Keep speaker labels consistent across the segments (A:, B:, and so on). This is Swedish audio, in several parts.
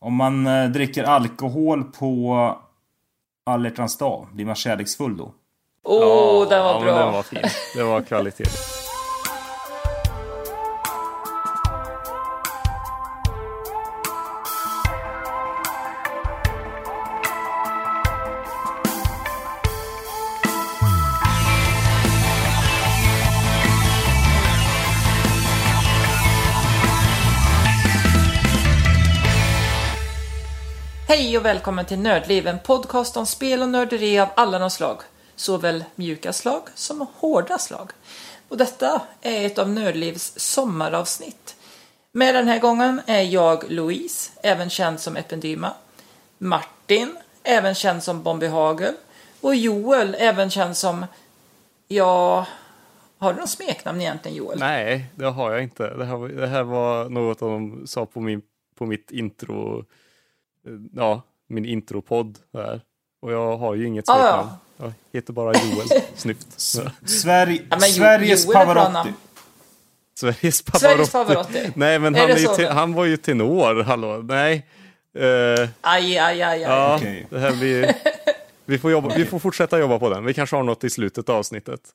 A: Om man eh, dricker alkohol på alla hjärtans dag, blir man kärleksfull då?
B: Åh, oh, den var
C: ja,
B: bra.
C: Den var fin. Det var kvalitet.
B: Och välkommen till Nördliv, en podcast om spel och nörderi av alla de slag. Såväl mjuka slag som hårda slag. Och detta är ett av Nördlivs sommaravsnitt. Med den här gången är jag Louise, även känd som Ependyma. Martin, även känd som Bombi Hagel. Och Joel, även känd som... Ja... Har du något smeknamn egentligen Joel?
C: Nej, det har jag inte. Det här, det här var något de sa på, min, på mitt intro ja, min intropodd där. Och jag har ju inget smeknamn. Ah, ja. Jag heter bara Joel. Snyggt.
A: Sverige, ja, Sveriges Pavarotti.
C: Sveriges Pavarotti.
B: Sveriges Pavarotti.
C: Nej, men han, är ju han var ju tenor, hallå. Nej.
B: Uh, aj, aj, aj, aj.
C: Ja, okay. det här blir... Vi får, jobba, vi får fortsätta jobba på den. Vi kanske har något i slutet av avsnittet.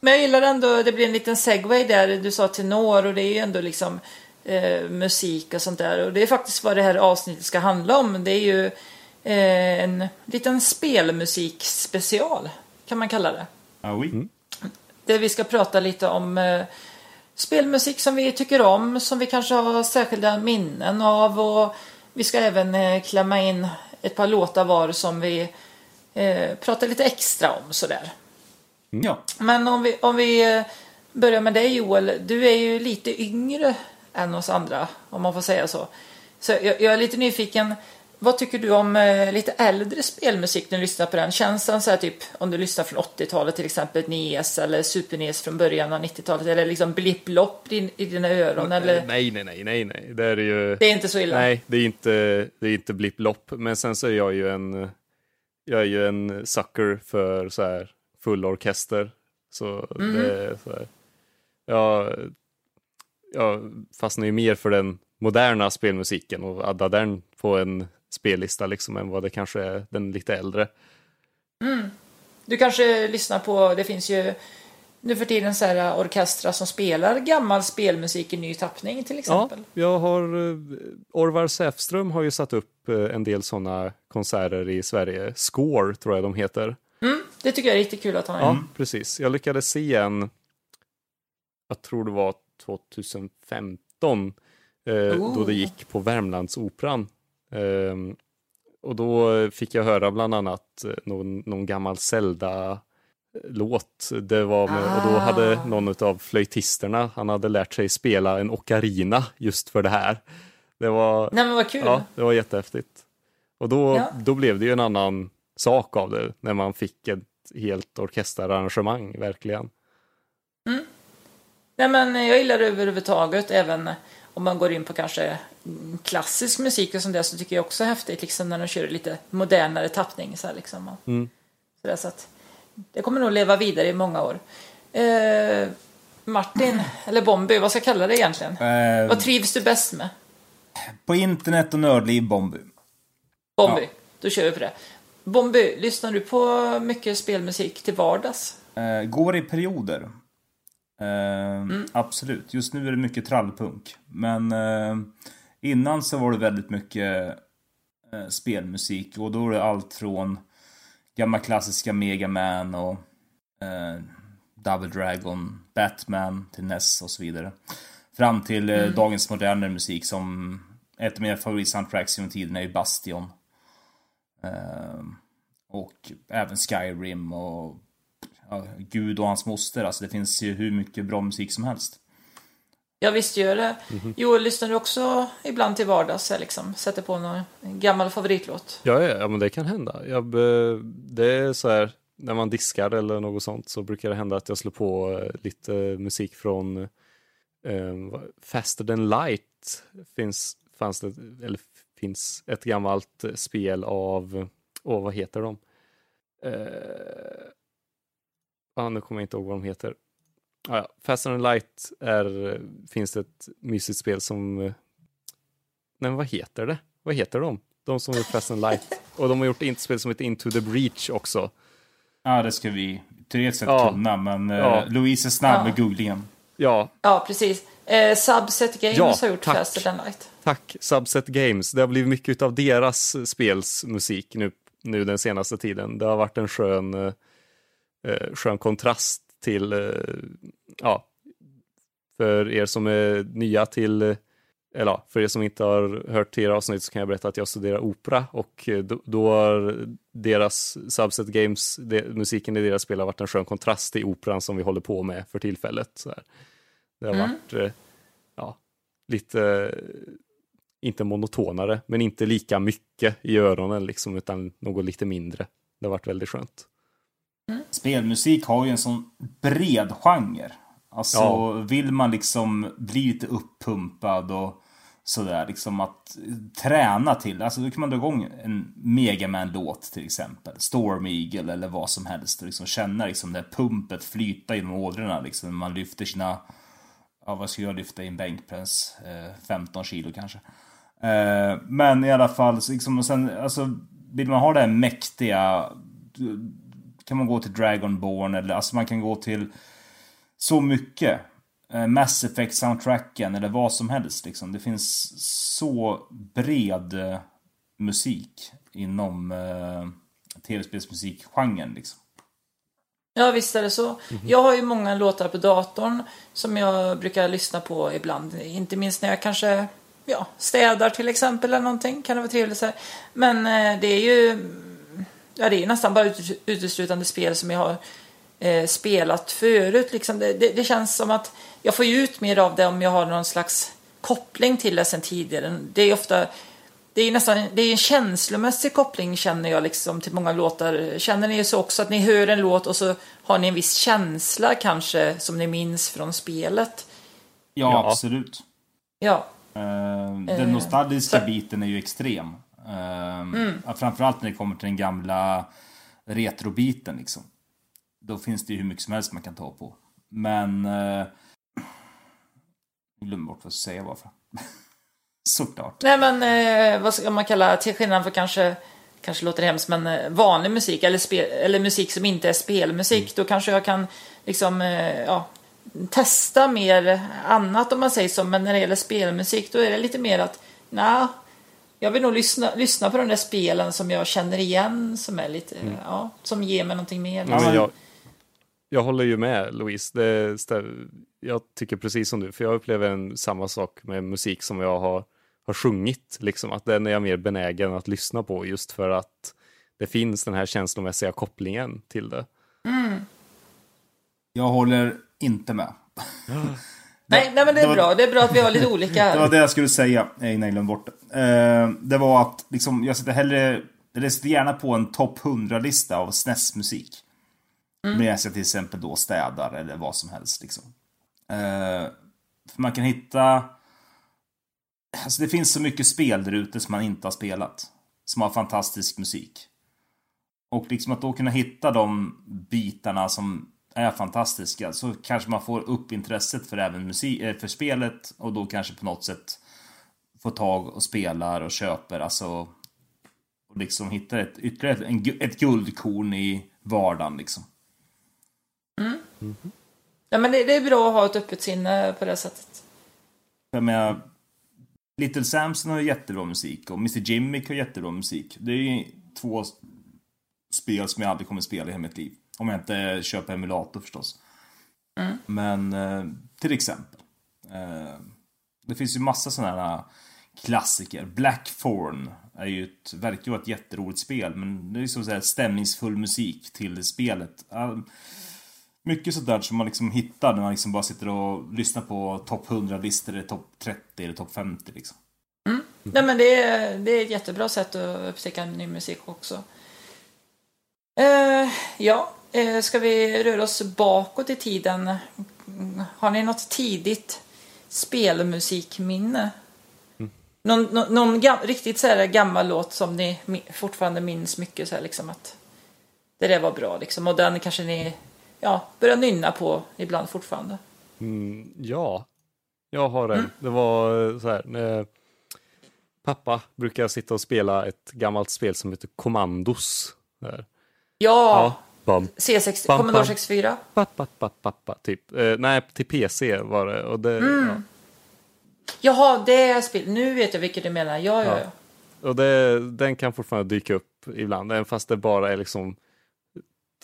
B: Men jag gillar ändå, det blir en liten segway där. Du sa tenor och det är ju ändå liksom eh, musik och sånt där. Och det är faktiskt vad det här avsnittet ska handla om. Det är ju eh, en liten spelmusikspecial kan man kalla det.
A: Ah, oui. mm.
B: Där vi ska prata lite om eh, spelmusik som vi tycker om, som vi kanske har särskilda minnen av och vi ska även eh, klämma in ett par låtar var som vi eh, pratar lite extra om sådär.
A: Mm. Ja.
B: Men om vi, om vi eh, börjar med dig Joel, du är ju lite yngre än oss andra, om man får säga så. Så jag, jag är lite nyfiken. Vad tycker du om eh, lite äldre spelmusik när du lyssnar på den? Känns den så här typ om du lyssnar från 80-talet till exempel NES eller Super NES från början av 90-talet? Eller liksom blipp-lopp i, i dina öron? Eller?
C: Nej, nej, nej, nej, nej. Det är ju...
B: Det är inte så illa?
C: Nej, det är inte, det är inte blipp-lopp. Men sen så är jag ju en, jag är ju en sucker för så här full orkester. Så mm. det är så här. Jag jag fastnar ju mer för den moderna spelmusiken och addar den på en spellista liksom än vad det kanske är den lite äldre.
B: Mm. Du kanske lyssnar på, det finns ju nu för tiden så här orkestrar som spelar gammal spelmusik i ny tappning till exempel.
C: Ja, jag har, eh, Orvar Säfström har ju satt upp eh, en del sådana konserter i Sverige. Score tror jag de heter.
B: Mm, det tycker jag är riktigt kul att han är.
C: Ja, precis. Jag lyckades se en, jag tror det var 2015 eh, oh. då det gick på Värmlandsoperan. Eh, och då fick jag höra bland annat eh, någon, någon gammal Zelda låt. Det var med, ah. Och då hade ah. någon av flöjtisterna, han hade lärt sig spela en ocarina just för det här. Det var,
B: Nej men vad kul!
C: Ja, det var jättehäftigt. Och då, ja. då blev det ju en annan sak av det, när man fick ett helt orkesterarrangemang, verkligen.
B: Mm. Nej men jag gillar det överhuvudtaget även om man går in på kanske klassisk musik och sånt där så tycker jag också häftigt liksom när de kör lite modernare tappning så här liksom.
C: Mm.
B: Så, där, så att det kommer nog leva vidare i många år. Eh, Martin, eller Bombi, vad ska jag kalla det egentligen? Eh, vad trivs du bäst med?
A: På internet och nördliv, Bombi.
B: Bombi, ja. då kör vi på det. Bombi, lyssnar du på mycket spelmusik till vardags?
A: Eh, går i perioder. Eh, mm. Absolut. Just nu är det mycket trallpunk. Men eh, innan så var det väldigt mycket eh, spelmusik. Och då är det allt från gamla klassiska Mega Man och Double Dragon, Batman till NES och så vidare. Fram till mm. dagens modernare musik som ett av mina favoritsoundtracks genom tiden är ju Bastion. Och även Skyrim och ja, Gud och hans moster. Alltså det finns ju hur mycket bra musik som helst.
B: Ja visst gör det. Mm -hmm. Joel, lyssnar du också ibland till vardags? Liksom, sätter på någon gammal favoritlåt?
C: Ja, ja, ja men det kan hända. Jag, det är så här, när man diskar eller något sånt så brukar det hända att jag slår på eh, lite musik från eh, Faster than Light. Finns, fanns det, eller finns ett gammalt spel av, åh vad heter de? Eh, ah, nu kommer jag inte ihåg vad de heter. Ah, ja. Fast and Light är, finns det ett mysigt spel som, nej men vad heter det? vad heter de? De som har gjort Fast and Light. Och de har gjort ett spel som heter Into the Breach också.
A: Ja, det ska vi teoretiskt sett
C: Ja.
A: kunna, men eh,
C: Ja.
A: Louise är snabb
B: Ja.
A: med googlingen.
C: Ja,
B: Ja, precis. Eh, Subset Games
C: Ja,
B: har gjort
C: tack.
B: Faster than Light.
C: tack Subset Games. Det har blivit mycket av deras spelsmusik nu, nu den senaste tiden. Det har varit en skön, eh, skön kontrast till, eh, ja, för er som är nya till, eh, eller ja, för er som inte har hört tidigare avsnitt så kan jag berätta att jag studerar opera och eh, då, då har deras Subset Games, det, musiken i deras spel har varit en skön kontrast till operan som vi håller på med för tillfället. Så här. Det har varit, eh, ja, lite, eh, inte monotonare, men inte lika mycket i öronen liksom, utan något lite mindre. Det har varit väldigt skönt.
A: Spelmusik har ju en sån bred genre. Alltså,
C: Ja.
A: vill man liksom bli lite uppumpad och sådär, liksom att träna till. Alltså, då kan man dra igång en Megaman-låt till exempel. Storm Eagle eller vad som helst. Och liksom känna liksom det här pumpet flyta genom ådrorna liksom. Man lyfter sina, ja vad ska jag lyfta i en bänkpress? Eh, 15 kilo kanske. Eh, men i alla fall, liksom, och sen, alltså, vill man ha det här mäktiga kan man gå till Dragonborn eller alltså man kan gå till så mycket. Eh, Mass Effect-soundtracken eller vad som helst liksom. Det finns så bred eh, musik inom eh, tv-spelsmusikgenren liksom.
B: Ja, visst är det så. Jag har ju många låtar på datorn som jag brukar lyssna på ibland. Inte minst när jag kanske ja, städar till exempel eller någonting. Kan det vara trevligt så här. Men eh, det är ju ja, det är nästan bara ut- uteslutande spel som jag har eh, spelat förut. Liksom. Det, det, det känns som att jag får ju ut mer av det om jag har någon slags koppling till det sen tidigare. Det är ofta det är nästan det är en känslomässig koppling känner jag liksom till många låtar. Känner ni så också att ni hör en låt och så har ni en viss känsla kanske som ni minns från spelet?
A: Ja,
C: Ja.
A: absolut.
B: Ja,
A: Eh, den
B: Eh,
A: nostalgiska
B: så-
A: biten är ju extrem. Eh, ja, Framförallt när det kommer till den gamla retrobiten liksom. Då finns det ju hur mycket som helst man kan ta på. Men... Eh, jag glömde bort vad jag skulle säga varför. Såklart.
B: nej men eh, vad ska man kalla till skillnad för kanske kanske låter hemskt men eh, vanlig musik eller, spel, eller musik som inte är spelmusik då kanske jag kan liksom eh, ja, testa mer annat om man säger så men när det gäller spelmusik då är det lite mer att nej jag vill nog lyssna, lyssna på de där spelen som jag känner igen som är lite ja, som ger mig någonting mer.
C: Ja, men jag, jag håller ju med Louise. Det, jag tycker precis som du, för jag upplever en, samma sak med musik som jag har, har sjungit. Liksom, att den är jag mer benägen att lyssna på just för att det finns den här känslomässiga kopplingen till det.
A: Jag håller inte med.
B: Nej, nej men det
A: det
B: är
A: var-
B: bra. Det är bra att vi har lite olika
A: Det var det jag skulle säga innan jag glömde bort det. Eh, det var att liksom, jag sätter hellre, eller sätter gärna på en topp 100-lista av SNES-musik. Medan jag till exempel då städar eller vad som helst liksom. Eh, för man kan hitta... Alltså det finns så mycket spel där ute som man inte har spelat. Som har fantastisk musik. Och liksom att då kunna hitta de bitarna som är fantastiska så kanske man får upp intresset för även musik, eh, för spelet och då kanske på något sätt får tag och spelar och köper alltså och liksom hittar ett ytterligare ett, ett guldkorn i vardagen liksom.
B: Ja, men det, det är bra att ha ett öppet sinne på det sättet.
A: Jag menar, Little Samson har ju jättebra musik och Mr Jimmick har jättebra musik. Det är ju två spel som jag aldrig kommer spela i hela mitt liv. Om jag inte köper emulator förstås. Men eh, till exempel. Eh, det finns ju massa sådana här klassiker. Blackthorn är ju ett, verkar ju vara ett jätteroligt spel. Men det är ju så att säga stämningsfull musik till spelet. Mycket sådär som man liksom hittar när man liksom bara sitter och lyssnar på topp 100-listor eller topp 30 eller topp 50 liksom.
B: Nej, men det är, det är ett jättebra sätt att upptäcka ny musik också. Eh, ja, eh, ska vi röra oss bakåt i tiden? Mm, Har ni något tidigt spelmusikminne? Någon, någon, någon gam, riktigt så här gammal låt som ni fortfarande minns mycket så här liksom att det där var bra liksom och den kanske ni ja, börjar nynna på ibland fortfarande.
C: Mm, ja, jag har en. Det var eh, så här. eh, pappa brukar sitta och spela ett gammalt spel som heter Commandos. Där.
B: Ja,
C: Bam,
B: C60,
C: Bam,
B: Commodore
C: bam.
B: 64.
C: pappa, pappa, pappa, typ. Eh, nej, till PC var det. Och det, ja.
B: Jaha, det är spel. Nu vet jag vilket du menar. Ja, ja,
C: Ja.
B: ja.
C: Och det, den kan fortfarande dyka upp ibland, även fast det bara är liksom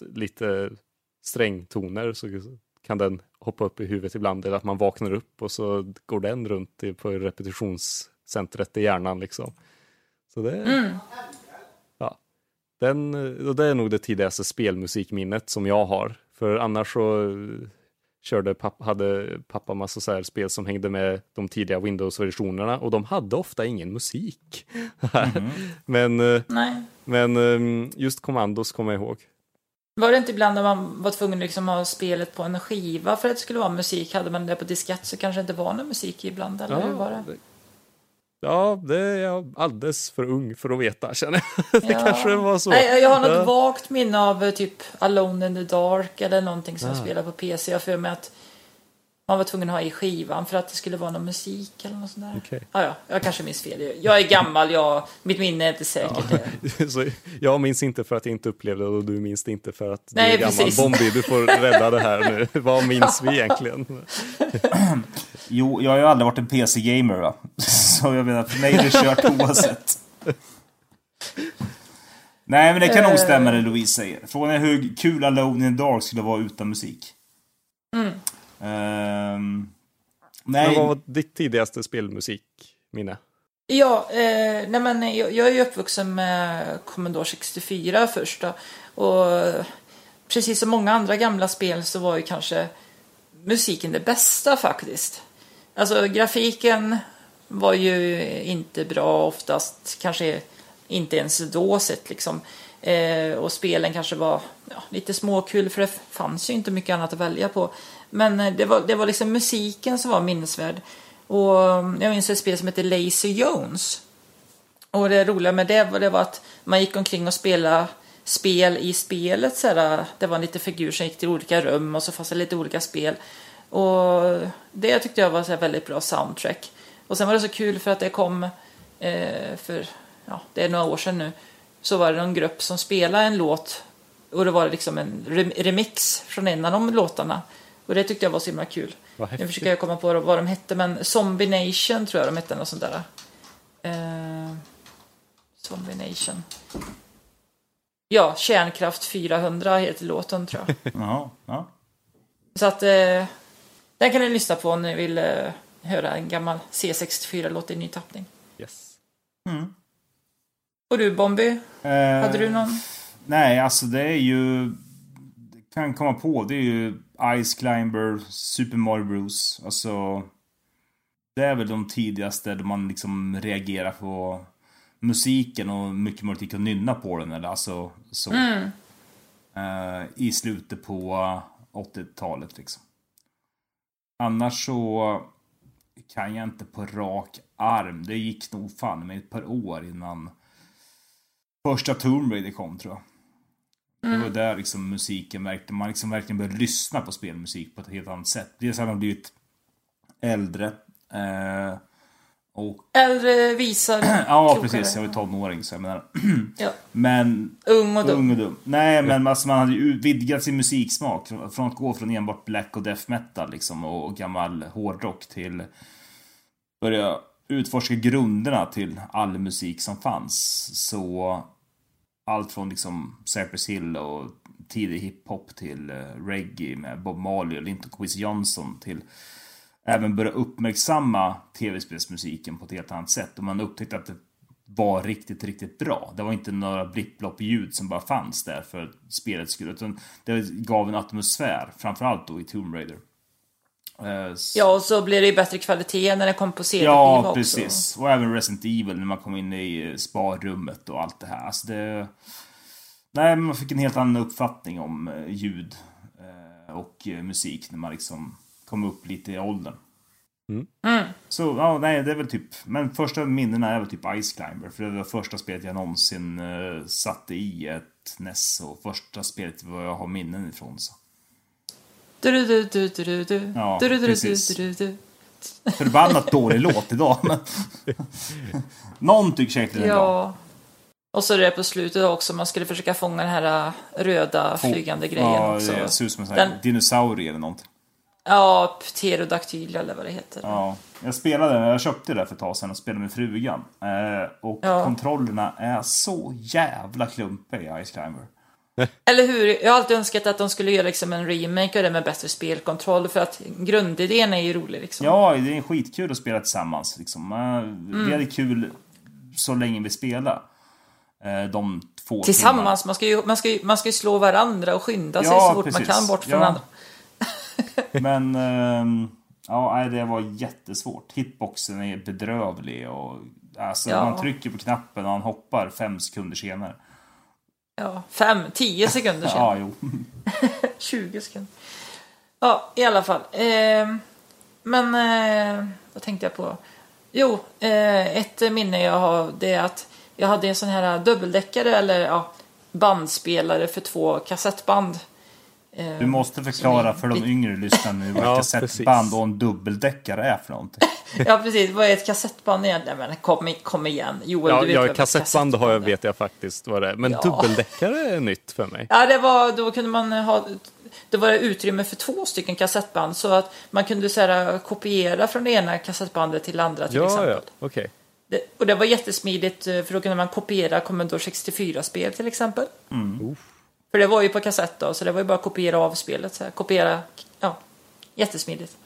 C: lite strängtoner så kan den hoppa upp i huvudet ibland, eller att man vaknar upp och så går den runt i- på repetitionscentret i hjärnan liksom. Så det, ja, den, och det är nog det tidigaste spelmusikminnet som jag har. För annars så eh, körde pappa, hade pappa massa så här spel som hängde med de tidiga Windows-versionerna och de hade ofta ingen musik. men, eh,
B: Nej.
C: men eh, just Commandos kommer jag ihåg.
B: Var det inte ibland när man var tvungen att liksom ha spelet på en skiva för att det skulle vara musik? Hade man det på diskett så kanske det inte var någon musik ibland, eller hur var det?
C: Ja, det är jag alldeles för ung för att veta känner jag. det
B: Ja.
C: kanske var så.
B: Nej, jag har något
C: Ja.
B: vagt minne av eh, typ Alone in the Dark eller någonting som
C: Ah.
B: jag spelade på PC. Jag för mig att man var tvungen att ha i skivan för att det skulle vara någon musik eller något sånt där.
C: Okej.
B: Ja, ja, jag kanske minns fel. Jag är gammal, jag, mitt minne är inte säkert. det.
C: Så jag minns inte för att jag inte upplevde det och du minns det inte för att du
B: Nej,
C: är gammal.
B: precis.
C: Bombi, du får rädda det här nu. Vad minns vi egentligen?
A: Jo, jag har ju aldrig varit en PC-gamer va. Så jag menar, för mig är det kört oavsett. Nej, men det kan nog stämma det Louise säger. Frågan är hur kul Alone in the Dark skulle vara utan musik. Ehm, nej,
C: Men vad var ditt tidigaste spelmusikminne?
B: Ja, eh, nej men jag, jag är ju uppvuxen med Commodore 64 först då. Och precis som många andra gamla spel så var ju kanske musiken det bästa faktiskt. Alltså grafiken var ju inte bra oftast, kanske inte ens då sett liksom. Eh, och spelen kanske var ja, lite småkul för det fanns ju inte mycket annat att välja på. Men eh, det var, det var liksom musiken som var minnesvärd. Och mm, jag minns ett spel som hette Lazy Jones. Och det roliga med det var, det var att man gick omkring och spelade spel i spelet. Så här, det var en liten figur som gick till olika rum och så fanns det lite olika spel. Och det tyckte jag var så väldigt bra soundtrack. Och sen var det så kul för att det kom eh, för, ja, det är några år sedan nu. Så var det någon grupp som spelade en låt och det var liksom en rem- remix från en av de låtarna. Och det tyckte jag var så himla kul. Nu försöker jag komma på vad de hette, men Zombie Nation tror jag de hette, något sånt där. Eh, Zombie Nation. Ja, Kärnkraft 400 heter låten tror jag.
A: Jaha, ja.
B: Så att eh, den kan ni lyssna på om ni vill eh, höra en gammal C64-låt i ny tappning.
C: Yes.
B: Och du Bombi,
A: Eh,
B: hade du någon?
A: Nej, alltså det är ju... Det kan komma på, det är ju Ice Climber, Super Mario Bros. Alltså... Det är väl de tidigaste då man liksom reagerar på musiken och mycket möjligt att nynna på den eller alltså så. Eh, I slutet på 80-talet liksom. Annars så kan jag inte på rak arm. Det gick nog fan med ett par år innan första Tomb Raider kom tror jag. Det var där liksom musiken verkligen, man liksom verkligen började lyssna på spelmusik på ett helt annat sätt. Dels har man blivit äldre. Eh, och
B: Äldre visar
A: ja,
B: klokare.
A: precis. Jag var tonåring så jag menar.
B: Ja.
A: Men
B: Ung och dum.
A: Ung och dum. Nej, men alltså, man hade ju vidgat sin musiksmak. Från att gå från enbart black och death metal liksom, och, och gammal hårdrock till börja utforska grunderna till all musik som fanns. Så allt från liksom Cypress Hill och tidig hiphop till eh, reggae med Bob Marley och Linton Quiz Johnson till även börja uppmärksamma tv-spelsmusiken på ett helt annat sätt. Och man upptäckte att det var riktigt, riktigt bra. Det var inte några blipplopp ljud som bara fanns där för spelets skull. Utan det gav en atmosfär, framförallt då i Tomb Raider. Eh, så-
B: Ja, och så blir det ju bättre kvalitet när det kom på CD-skiva
A: Ja,
B: också.
A: precis. Och även Resident Evil när man kom in i sparrummet och allt det här. Alltså det... Nej, man fick en helt annan uppfattning om eh, ljud eh, och eh, musik när man liksom kom upp lite i åldern. Så, ja, nej, det är väl typ... Men första minnena är väl typ Ice Climber. För det var första spelet jag någonsin eh, satte i ett NES. Och första spelet vad jag har minnen ifrån. Så.
B: Du, du, du, du, du, du.
A: Ja, precis. förbannat dålig låt idag. Men... Någon tycker säkert den är bra.
B: Ja. Och så är det på slutet också, man skulle försöka fånga den här äh, röda flygande grejen
A: Ja,
B: också.
A: det ser ut som en sån här
B: Den-
A: dinosaurie eller någonting.
B: Ja, pterodaktyl eller vad det heter.
A: Ja, jag spelade, jag köpte det för ett tag sedan och spelade med frugan. Eh, och
B: Ja.
A: kontrollerna är så jävla klumpiga i Ice Climber.
B: Eller hur? Jag har alltid önskat att de skulle göra liksom en remake av det med bättre spelkontroll, för att grundidén är ju rolig liksom.
A: Ja, det är skitkul att spela tillsammans. Liksom. Eh,
B: Mm.
A: Vi hade kul så länge vi spelade. Eh, de två
B: Tillsammans, man ska, ju, man, ska ju, man ska ju slå varandra och skynda sig
A: Ja,
B: så fort man
A: precis.
B: kan bort från
A: Ja.
B: andra.
A: Men ehm, ja, det var jättesvårt. Hitboxen är bedrövlig. Och, alltså,
B: Ja.
A: Man trycker på knappen och han hoppar fem sekunder senare.
B: Ja, fem, tio sekunder sedan.
A: Ja, jo.
B: 20 sekunder. Ja, i alla fall. Eh, men eh, vad tänkte jag på? Jo, eh, ett minne jag har det är att jag hade en sån här dubbeldäckare eller ja, bandspelare för två kassettband. Eh,
A: Du måste förklara för de yngre lyssnarna nu vad
C: Ja,
A: kassettband
C: precis.
A: och en dubbeldäckare är för någonting.
B: Ja, precis. Vad är ett kassettband egentligen? Men kom, kom igen. Joel,
C: Ja,
B: du vet
C: ja
B: vad ett
C: kassettband har jag, vet jag faktiskt vad det är. Men
B: Ja.
C: dubbeldäckare är nytt för mig.
B: Ja, det var, då kunde man ha, det var utrymme för två stycken kassettband så att man kunde så här, kopiera från det ena kassettbandet till det andra till
C: Ja,
B: exempel.
C: ja, okej.
B: Det, och det var jättesmidigt eh, för då kunde man kopiera Commodore 64-spel till exempel. För det var ju på kassett då, så det var ju bara att kopiera av spelet. Så här. Kopiera, ja, jättesmidigt.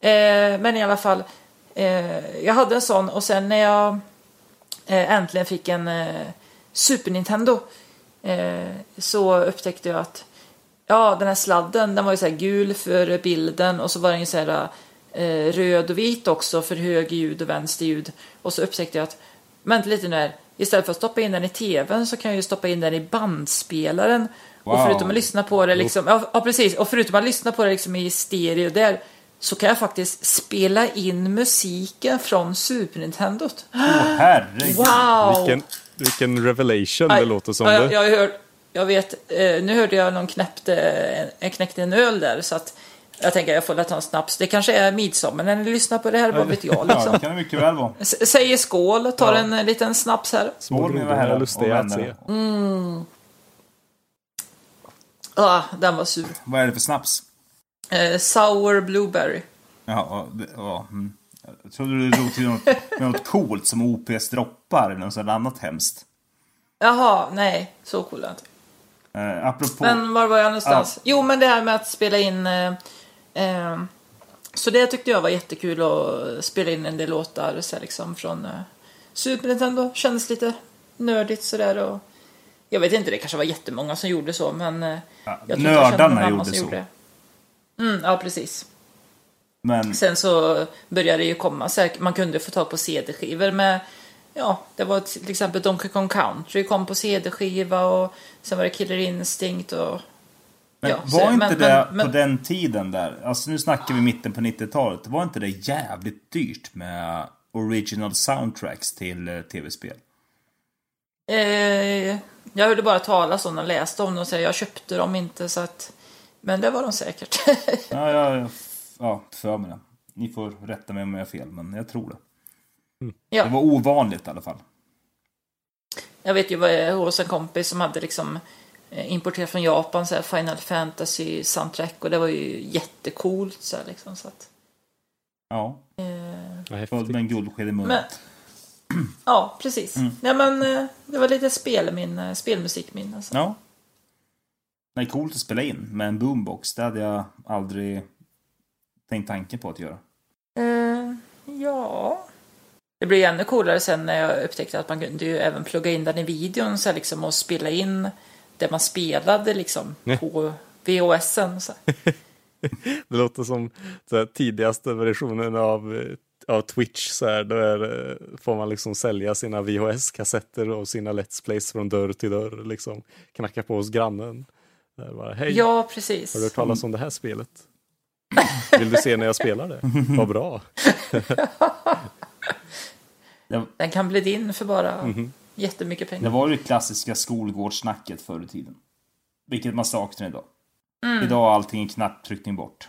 B: Eh, men i alla fall, eh, jag hade en sån och sen när jag eh, äntligen fick en eh, Super Nintendo eh, så upptäckte jag att ja, den här sladden den var ju så här gul för bilden och så var den ju så här eh, röd och vit också för höger ljud och vänster ljud. Och så upptäckte jag att, vänta lite nu här, istället för att stoppa in den i tvn så kan jag ju stoppa in den i bandspelaren. Och
A: Wow.
B: förutom att lyssna på det liksom, ja, ja precis, och förutom att lyssna på det liksom i stereo där så kan jag faktiskt spela in musiken från Super Nintendo.
A: Åh herregud.
B: Wow!
C: Vilken, vilken revelation
B: Aj,
C: det låter som.
B: ja, jag, jag, hört, jag vet, eh, nu hörde jag någon knäppte, en, knäckte en öl där så att jag tänker jag får väl ta en snaps. Det kanske är midsommar när ni lyssnar på det här, vad vet jag
A: Ja, det
B: liksom.
A: kan det mycket väl vara.
B: S- Säger skål, tar
A: Ja.
B: en eh, liten snaps här.
C: Små
A: Skål, mina
C: grodor
A: herrar
C: är
A: och
C: lustiga att se.
A: vänner.
B: Ah, den var sur.
A: Vad är det för snaps?
B: Eh, sour blueberry.
A: Ja, ja, det- ja, mm. Jag trodde du drog till något, något coolt som OPS droppar eller något annat hemskt.
B: Jaha, nej, så cool är inte.
A: Eh, apropå...
B: Men var var jag någonstans? Jo, men det här med att spela in... Eh, så det tyckte jag var jättekul att spela in en del låtar så liksom, från eh, Super Nintendo. Kändes lite nördigt sådär. Och, jag vet inte, det kanske var jättemånga som gjorde så, men... Eh,
A: Ja,
B: jag jag
A: nördarna
B: annan
A: gjorde så.
B: det. Mm, ja, precis.
A: Men
B: Sen så började det ju komma så här, man kunde få tag på CD-skivor med Ja, det var till exempel Donkey Kong Country kom på CD-skiva och sen var det Killer Instinct och
A: Men
B: Ja,
A: var
B: så-
A: inte
B: men-
A: det
B: men-
A: på den tiden där, alltså nu snackar vi mitten på 90-talet, var inte det jävligt dyrt med original soundtracks till eh, tv-spel?
B: Eh, jag hörde bara talas om dem, läste om dem och så jag köpte dem inte så att... Men det var de säkert.
A: Ja, ja, ja, för mig det. Ni får rätta mig om jag har fel, men jag tror det.
B: ja,
A: Det var ovanligt i alla fall.
B: jag vet ju vad jag hos en kompis som hade liksom importerat från Japan så här Final Fantasy soundtrack och det var ju jättecoolt så här liksom så att...
A: Ja,
B: Eh,
C: häftigt.
A: med en guldsked i munnen.
B: men, ja, precis.
A: Mm.
B: Nej men eh, det var lite spelminne, spelmusikminne. Så.
A: Ja. Det är coolt att spela in med en boombox. Det hade jag aldrig tänkt tanken på att göra.
B: Eh, ja. Det blev ännu coolare sen när jag upptäckte att man kunde ju även plugga in den i videon så liksom, och spela in det man spelade liksom på VHSen. Så.
C: Det låter som så här, tidigaste versionen av, av Twitch. Så här, då är, eh, får man liksom sälja sina VHS-kassetter och sina Let's Plays från dörr till dörr. Liksom. Knacka på hos grannen. Där bara, Hej,
B: Ja, precis.
C: har du hört talas om det här spelet? Vill du se när jag spelar det? Vad bra.
A: Det,
B: Den kan bli din för bara
C: Mhm.
B: Jättemycket
A: det
B: pengar.
A: var ju det klassiska skolgårdssnacket förr i tiden. Vilket man saknar idag.
B: Mm.
A: Idag är allting en knapptryckning bort.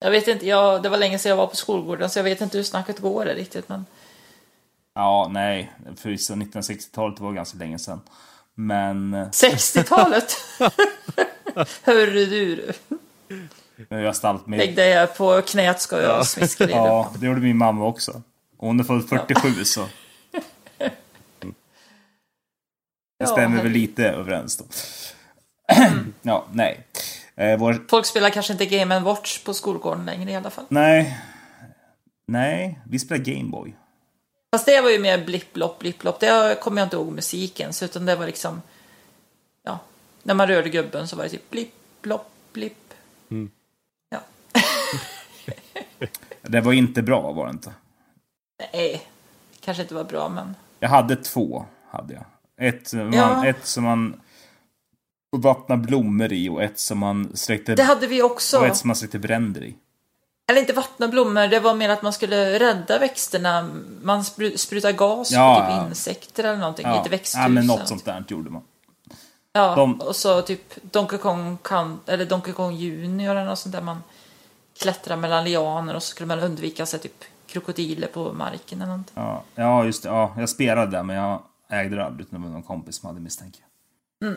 B: Jag vet inte, jag, det var länge sedan jag var på skolgården så jag vet inte hur snacket går där riktigt. Men...
A: Ja, nej. Förvisso 1960-talet var ganska länge sedan. Men...
B: 60-talet? Hörru du.
A: Jag stalt mig.
B: Lägg dig på knät ska jag
C: Ja.
B: smiska dig.
A: Ja, det gjorde min mamma också. Hon är född 47 så. Det
B: Ja,
A: stämmer väl lite överens då. ja, nej. Eh, vår...
B: Folk spelar kanske inte Game Watch på skolgården längre i alla fall.
A: Nej. Nej, vi spelar Gameboy.
B: Fast det var ju mer blipp-blopp, blipp-blopp. Det kommer jag inte ihåg musiken, så utan det var liksom... Ja, när man rörde gubben så var det typ blipp-blopp, blipp. Ja.
A: Det var inte bra var det inte.
B: Nej, kanske inte var bra, men...
A: Jag hade två. hade jag. Ett, som man,
B: Ja.
A: ett som man vattnade blommor i och ett som man sträckte,
B: Det hade vi också.
A: och ett som man sträckte bränder i.
B: Eller inte vattna blommor, det var mer att man skulle rädda växterna. Man spru- sprutar gas
A: Ja.
B: på typ insekter eller någonting,
A: Ja,
B: inte växthus.
A: ja men något sånt där gjorde man.
B: Ja,
A: De-
B: och så typ Donkey Kong, kan, eller Donkey Kong Junior eller något sånt där man klättrar mellan lianer och så skulle man undvika sig typ krokodiler på marken eller någonting.
A: Ja, ja just det. Ja, jag spelade där men jag ägde det aldrig. utan Det var någon kompis som hade misstänker jag.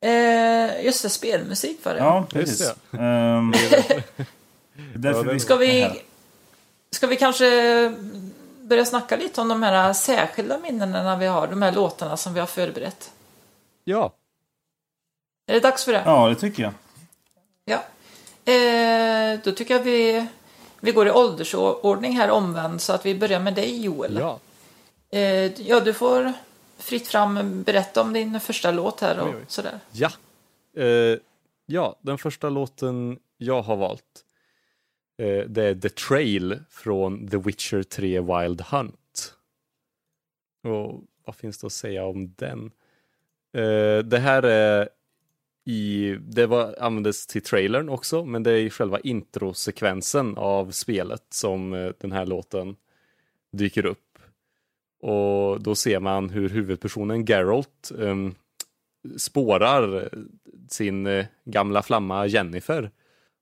B: Eh, just det, spelmusik var det.
A: Ja, precis.
C: det.
A: Därför
C: det-
A: vi
B: Ska vi, ska vi kanske börja snacka lite om de här särskilda minnena vi har, de här låtarna som vi har förberett?
C: Ja,
B: Är det dags för det?
A: Ja, det tycker jag.
B: Ja. Eh, då tycker jag vi, vi går i åldersordning här omvänd så att vi börjar med dig Joel.
C: ja.
B: Eh, ja, du får fritt fram berätta om din första låt här och
C: Oj, oj.
B: sådär.
C: Ja. Eh, ja, den första låten jag har valt. Eh, det är The Trail från The Witcher 3 Wild Hunt. Och vad finns det att säga om den? Eh, det här är i, det var, användes till trailern också, men det är i själva introsekvensen av spelet som eh, den här låten dyker upp. Och då ser man hur huvudpersonen Geralt um, spårar eh, sin uh, gamla flamma Jennifer.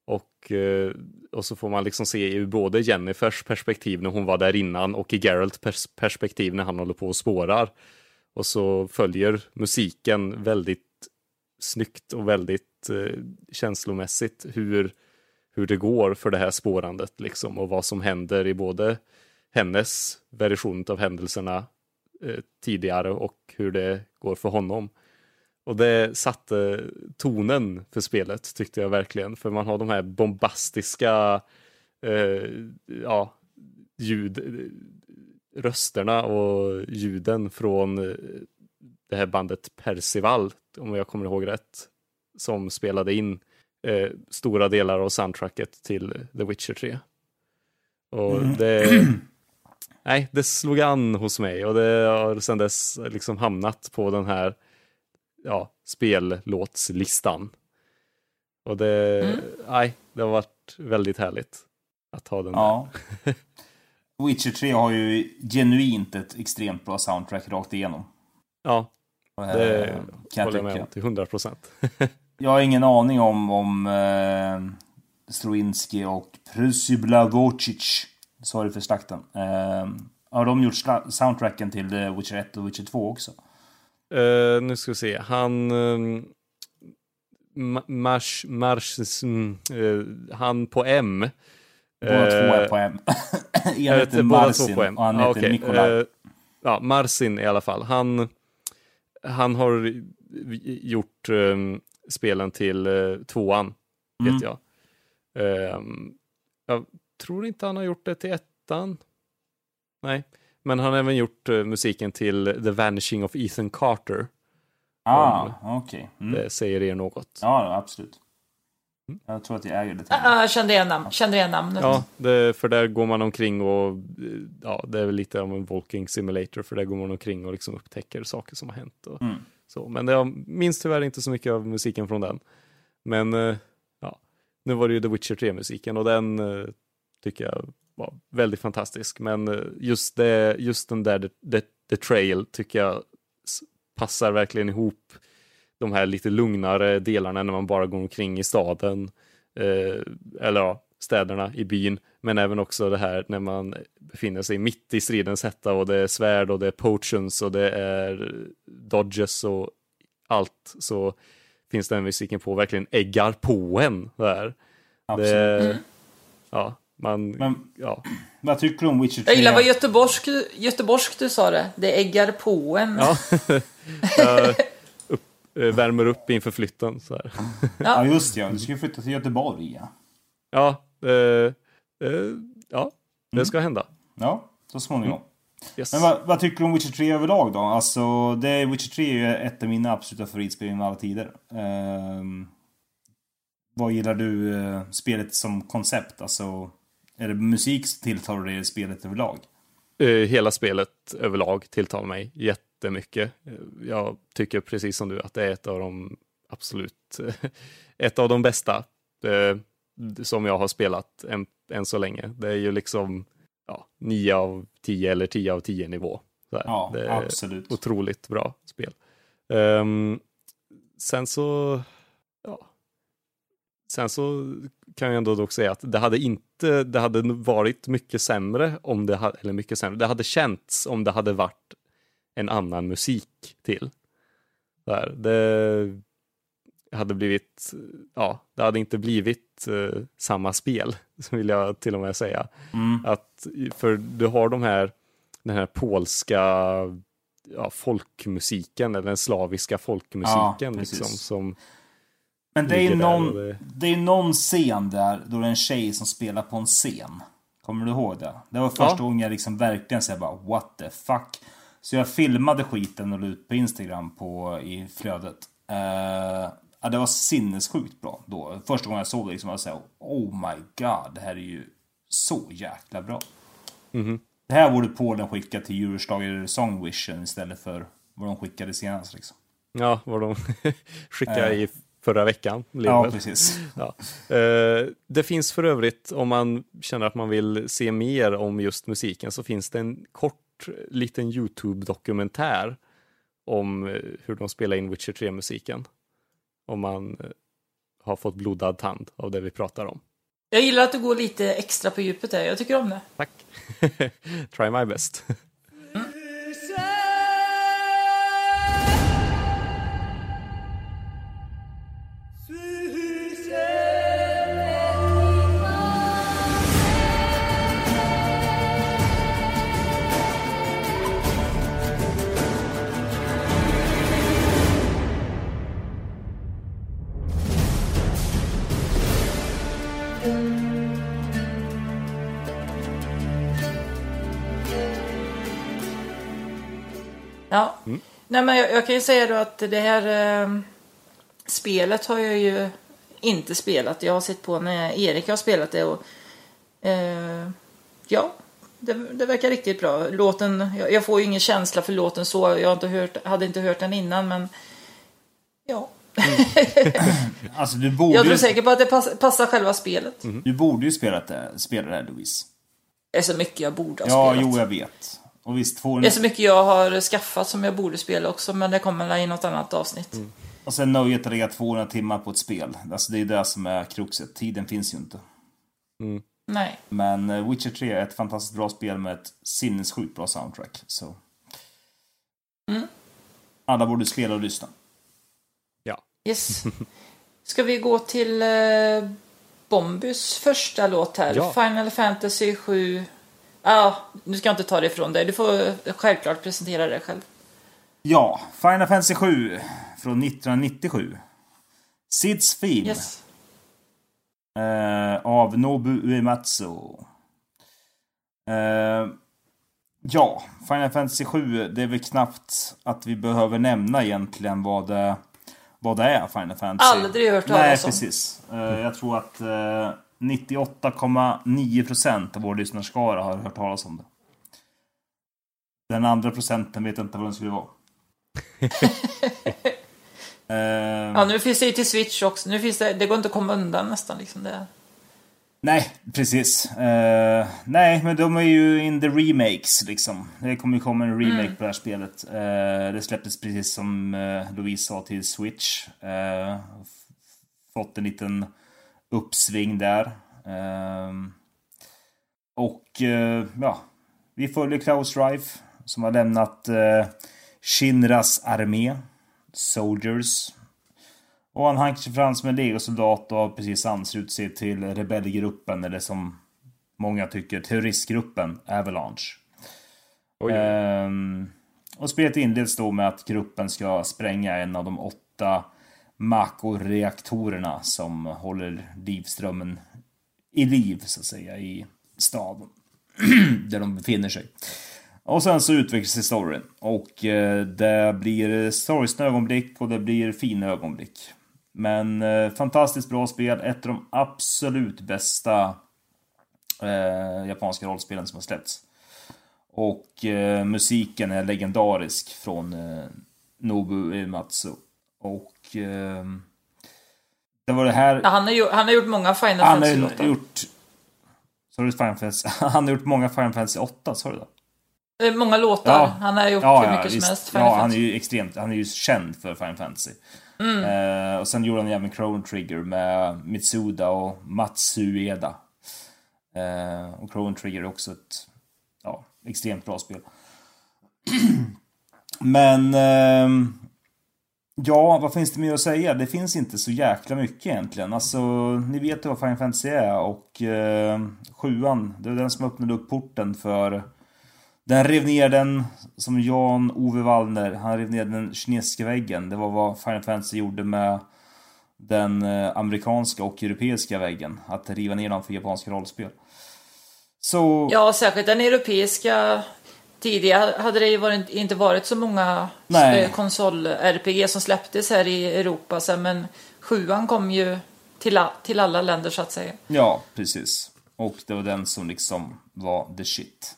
C: Och, uh, och så får man liksom se i både Jennifers perspektiv när hon var där innan och i Geralts pers perspektiv när han håller på och spårar. Och så följer musiken väldigt snyggt och väldigt uh, känslomässigt hur, hur det går för det här spårandet liksom och vad som händer i både hennes version av händelserna eh, tidigare och hur det går för honom. Och det satte tonen för spelet tyckte jag verkligen. För man har de här bombastiska eh, ja, ljud, rösterna och ljuden från eh, det här bandet Percival, om jag kommer ihåg rätt, som spelade in eh, stora delar av soundtracket till The Witcher 3. Och det, nej, det slog an hos mig och det har sedan dess liksom hamnat på den här ja, spellåtslistan. Och det, nej, det har varit väldigt härligt att ha den där.
A: Ja. Witcher 3 har ju genuint ett extremt bra soundtrack rakt igenom.
C: Ja,
A: Eh,
C: det
A: kan jag
C: håller jag med om till 100 procent.
A: Jag har ingen aning om, om eh, Struinski och Prusy Vocic. Sorry för slakten. Eh, har de gjort soundtracken till The Witcher 1 och Witcher 2 också?
C: Eh, nu ska vi se, han... Um, Mars, Mars, eh, han på M.
A: Båda två är
C: Eh,
A: på M. en heter Marcin och han
C: Ah,
A: heter
C: okej.
A: Nikolaj.
C: Eh, ja, Marcin i alla fall. Han, han har gjort um, spelen till uh, tvåan,
A: Mm.
C: vet jag. Ehm, jag tror inte han har gjort det till ettan. Nej, men han har även gjort uh, musiken till The Vanishing of Ethan Carter.
A: ah, okej. Mm.
C: Det säger er något.
A: Ja, absolut.
C: Mm.
A: Jag tror att jag äger det till.
B: Ah, kände igen namn, kände igen namnet.
C: Ja, det, för där går man omkring och eh, ja, det är väl lite av en walking simulator för där går man omkring och liksom upptäcker saker som har hänt. Och
A: Mm.
C: så. Men det, jag minns tyvärr inte så mycket av musiken från den. Men eh, ja, nu var det ju The Witcher 3-musiken och den eh, tycker jag var väldigt fantastisk. Men eh, just, det, just den där The, the, the Trail tycker jag passar verkligen ihop de här lite lugnare delarna när man bara går omkring i staden eh, eller ja, städerna i byn, men även också det här när man befinner sig mitt i stridens hetta och det är svärd och det är potions och det är dodges och allt så finns den musiken på verkligen äggar på en där.
A: Absolut.
C: Det,
B: Mm.
C: Ja, man,
A: Men
C: ja.
A: vad tycker du om Witcher 3?
B: Jag gillar vad göteborgsk, göteborgsk du sa det. Det äggar på en.
C: ja. Upp, eh, värmer upp inför flytten så här.
A: Ja, just ja. Du ska flytta till Göteborg. Ja,
C: Ja, eh, eh, ja, det ska hända.
A: ja så småningom.
C: Yes.
A: Men vad, vad tycker du om Witcher 3 överlag då? Alltså, det, Witcher 3 är ju ett av mina absoluta favoritspel genom alla tider. Ehm, vad gillar du eh, spelet som koncept? Alltså, är det musik som tilltalar dig i spelet överlag?
C: Eh, hela spelet överlag tilltalar mig jättemycket. Eh, Jag tycker precis som du att det är ett av de absolut, ett av de bästa eh, som jag har spelat än, än så länge. Det är ju liksom ja, 9 av 10 eller 10 av 10 nivå.
A: Ja,
C: det är
A: absolut.
C: otroligt bra spel. Ehm, sen så, ja, sen så kan jag ändå dock säga att det hade inte, det hade varit mycket sämre om det hade, eller mycket sämre, det hade känts om det hade varit en annan musik till. Där. Det hade blivit, ja, det hade inte blivit eh, samma spel, vill jag till och med säga.
A: Mm.
C: Att, för du har de här, den här polska ja, folkmusiken, eller den slaviska folkmusiken.
A: precis.
C: liksom, som,
A: Men det är ju någon,
C: det-
A: det är någon scen där då det är en tjej som spelar på en scen. Kommer du ihåg det? Det var första
C: Ja.
A: gången jag liksom verkligen säger bara what the fuck. Så jag filmade skiten och la ut på Instagram på, i flödet. Eh, ja, det var sinnessjukt bra då. Första gången jag såg det liksom var jag såhär oh my god, det här är ju så jäkla bra.
C: Mhm.
A: Det här borde Polen skicka till Euroslager Songvision istället för vad de skickade senast liksom.
C: ja, vad de skickade i förra veckan.
A: Ja, precis.
C: Ja. Eh, det finns för övrigt, om man känner att man vill se mer om just musiken, så finns det en kort liten YouTube-dokumentär om eh, hur de spelar in Witcher 3-musiken. Om man eh, har fått blodad tand av det vi pratar om.
B: Jag gillar att du går lite extra på djupet där. Jag tycker om det.
C: Tack! Try my best.
B: Nej, men jag, jag kan ju säga då att det här eh, spelet har jag ju inte spelat. Jag har sett på när Erik har spelat det och eh, ja, det, det verkar riktigt bra. Låten, jag, jag får ju ingen känsla för låten så. Jag har inte hört, hade inte hört den innan men ja.
A: Alltså du borde,
B: Jag tror
A: ju,
B: säkert på att det pass, passar själva spelet.
A: du borde ju spela det, spela det här Louise.
B: Det är så mycket jag borde ha
A: Ja,
B: spelat.
A: jo jag vet. Och visst får
B: Det är så mycket jag har skaffat som jag borde spela också men det kommer väl i något annat avsnitt.
A: Och sen nöjet att lägga 200 timmar på ett spel. Alltså det är det som är kruxet. Tiden finns ju inte.
B: Nej.
A: Men eh, Witcher 3 är ett fantastiskt bra spel med ett sinnessjukt bra soundtrack. Så.
B: Mm.
A: Alla borde spela och lyssna.
C: Ja.
B: Yes. Ska vi gå till eh, Bombys första låt här?
C: Ja.
B: Final Fantasy 7. Ja, nu ska jag inte ta det ifrån dig. Du får självklart presentera det själv.
A: Ja, Final Fantasy 7 från 1997. Sids Theme
B: Yes.
A: eh, av Nobu Uematsu. Eh, ja, Final Fantasy 7, det är väl knappt att vi behöver nämna egentligen vad det, vad det är, Final Fantasy.
B: Aldrig hört
A: Nej,
B: talas om.
A: precis. Eh, jag tror att eh, 98,9% av vår lyssnarskara har hört talas om det. Den andra procenten vet inte vad den skulle vara. Eh,
B: Ja, nu finns det ju till Switch också. Nu finns det, det går inte att komma undan nästan liksom det.
A: Nej, precis. Eh, nej, men de är ju in the remakes liksom. Det kommer ju komma en remake på det här spelet. Eh, det släpptes precis som uh, Louise sa till Switch. Eh, fått en liten uppsving där. Ehm, och eh, ja, vi följer Klaus Reif som har lämnat eh, Shinras armé, Soldiers. Och han hankar sig fram som en legosoldat och har precis anslutit sig till rebellgruppen, eller som många tycker terroristgruppen Avalanche.
C: Oj.
A: Ehm, och spelet inleds då med att gruppen ska spränga en av de åtta Mako-reaktorerna som håller livströmmen i liv, så att säga, i staden. där de befinner sig. Och sen så utvecklas historien. Och eh, det blir sorgsna ögonblick och det blir fina ögonblick. Men eh, fantastiskt bra spel. Ett av de absolut bästa eh, japanska rollspelen som har släppts. Och eh, musiken är legendarisk från eh, Nobu Uematsu. Och eh, det var det här...
B: Ja, han, har gjort, han har gjort många Final
A: han har
B: Fantasy-låtar.
A: gjort... Du Final Fantasy? Han har gjort många Final Fantasy 8, sa du det?
B: Eh, Många låtar.
A: Ja.
B: Han har gjort
A: Ja,
B: hur
A: ja,
B: mycket
A: visst.
B: som helst. Final
A: Ja, han är
B: Fantasy.
A: ju extremt... Han är ju känd för Final Fantasy.
B: Mm.
A: Eh, och sen gjorde han även Chrono Trigger med Mitsuda och Matsueda. Eh, och Chrono Trigger är också ett ja, extremt bra spel. Men... ehm, ja, vad finns det mer att säga? Det finns inte så jäkla mycket egentligen. Alltså, ni vet ju vad Final Fantasy är och eh, sjuan, det var den som öppnade upp porten för den rev ner den som Jan-Ove Wallner, han rev ner den kinesiska väggen. Det var vad Final Fantasy gjorde med den eh, amerikanska och europeiska väggen. Att riva ner dem för japanska rollspel. Så...
B: Ja, särskilt den europeiska. Tidigare hade det ju varit, inte varit så många eh, konsol-RPG som släpptes här i Europa. Sen, men sjuan kom ju till, till alla länder så att säga.
A: Ja, precis. Och det var den som liksom var the shit.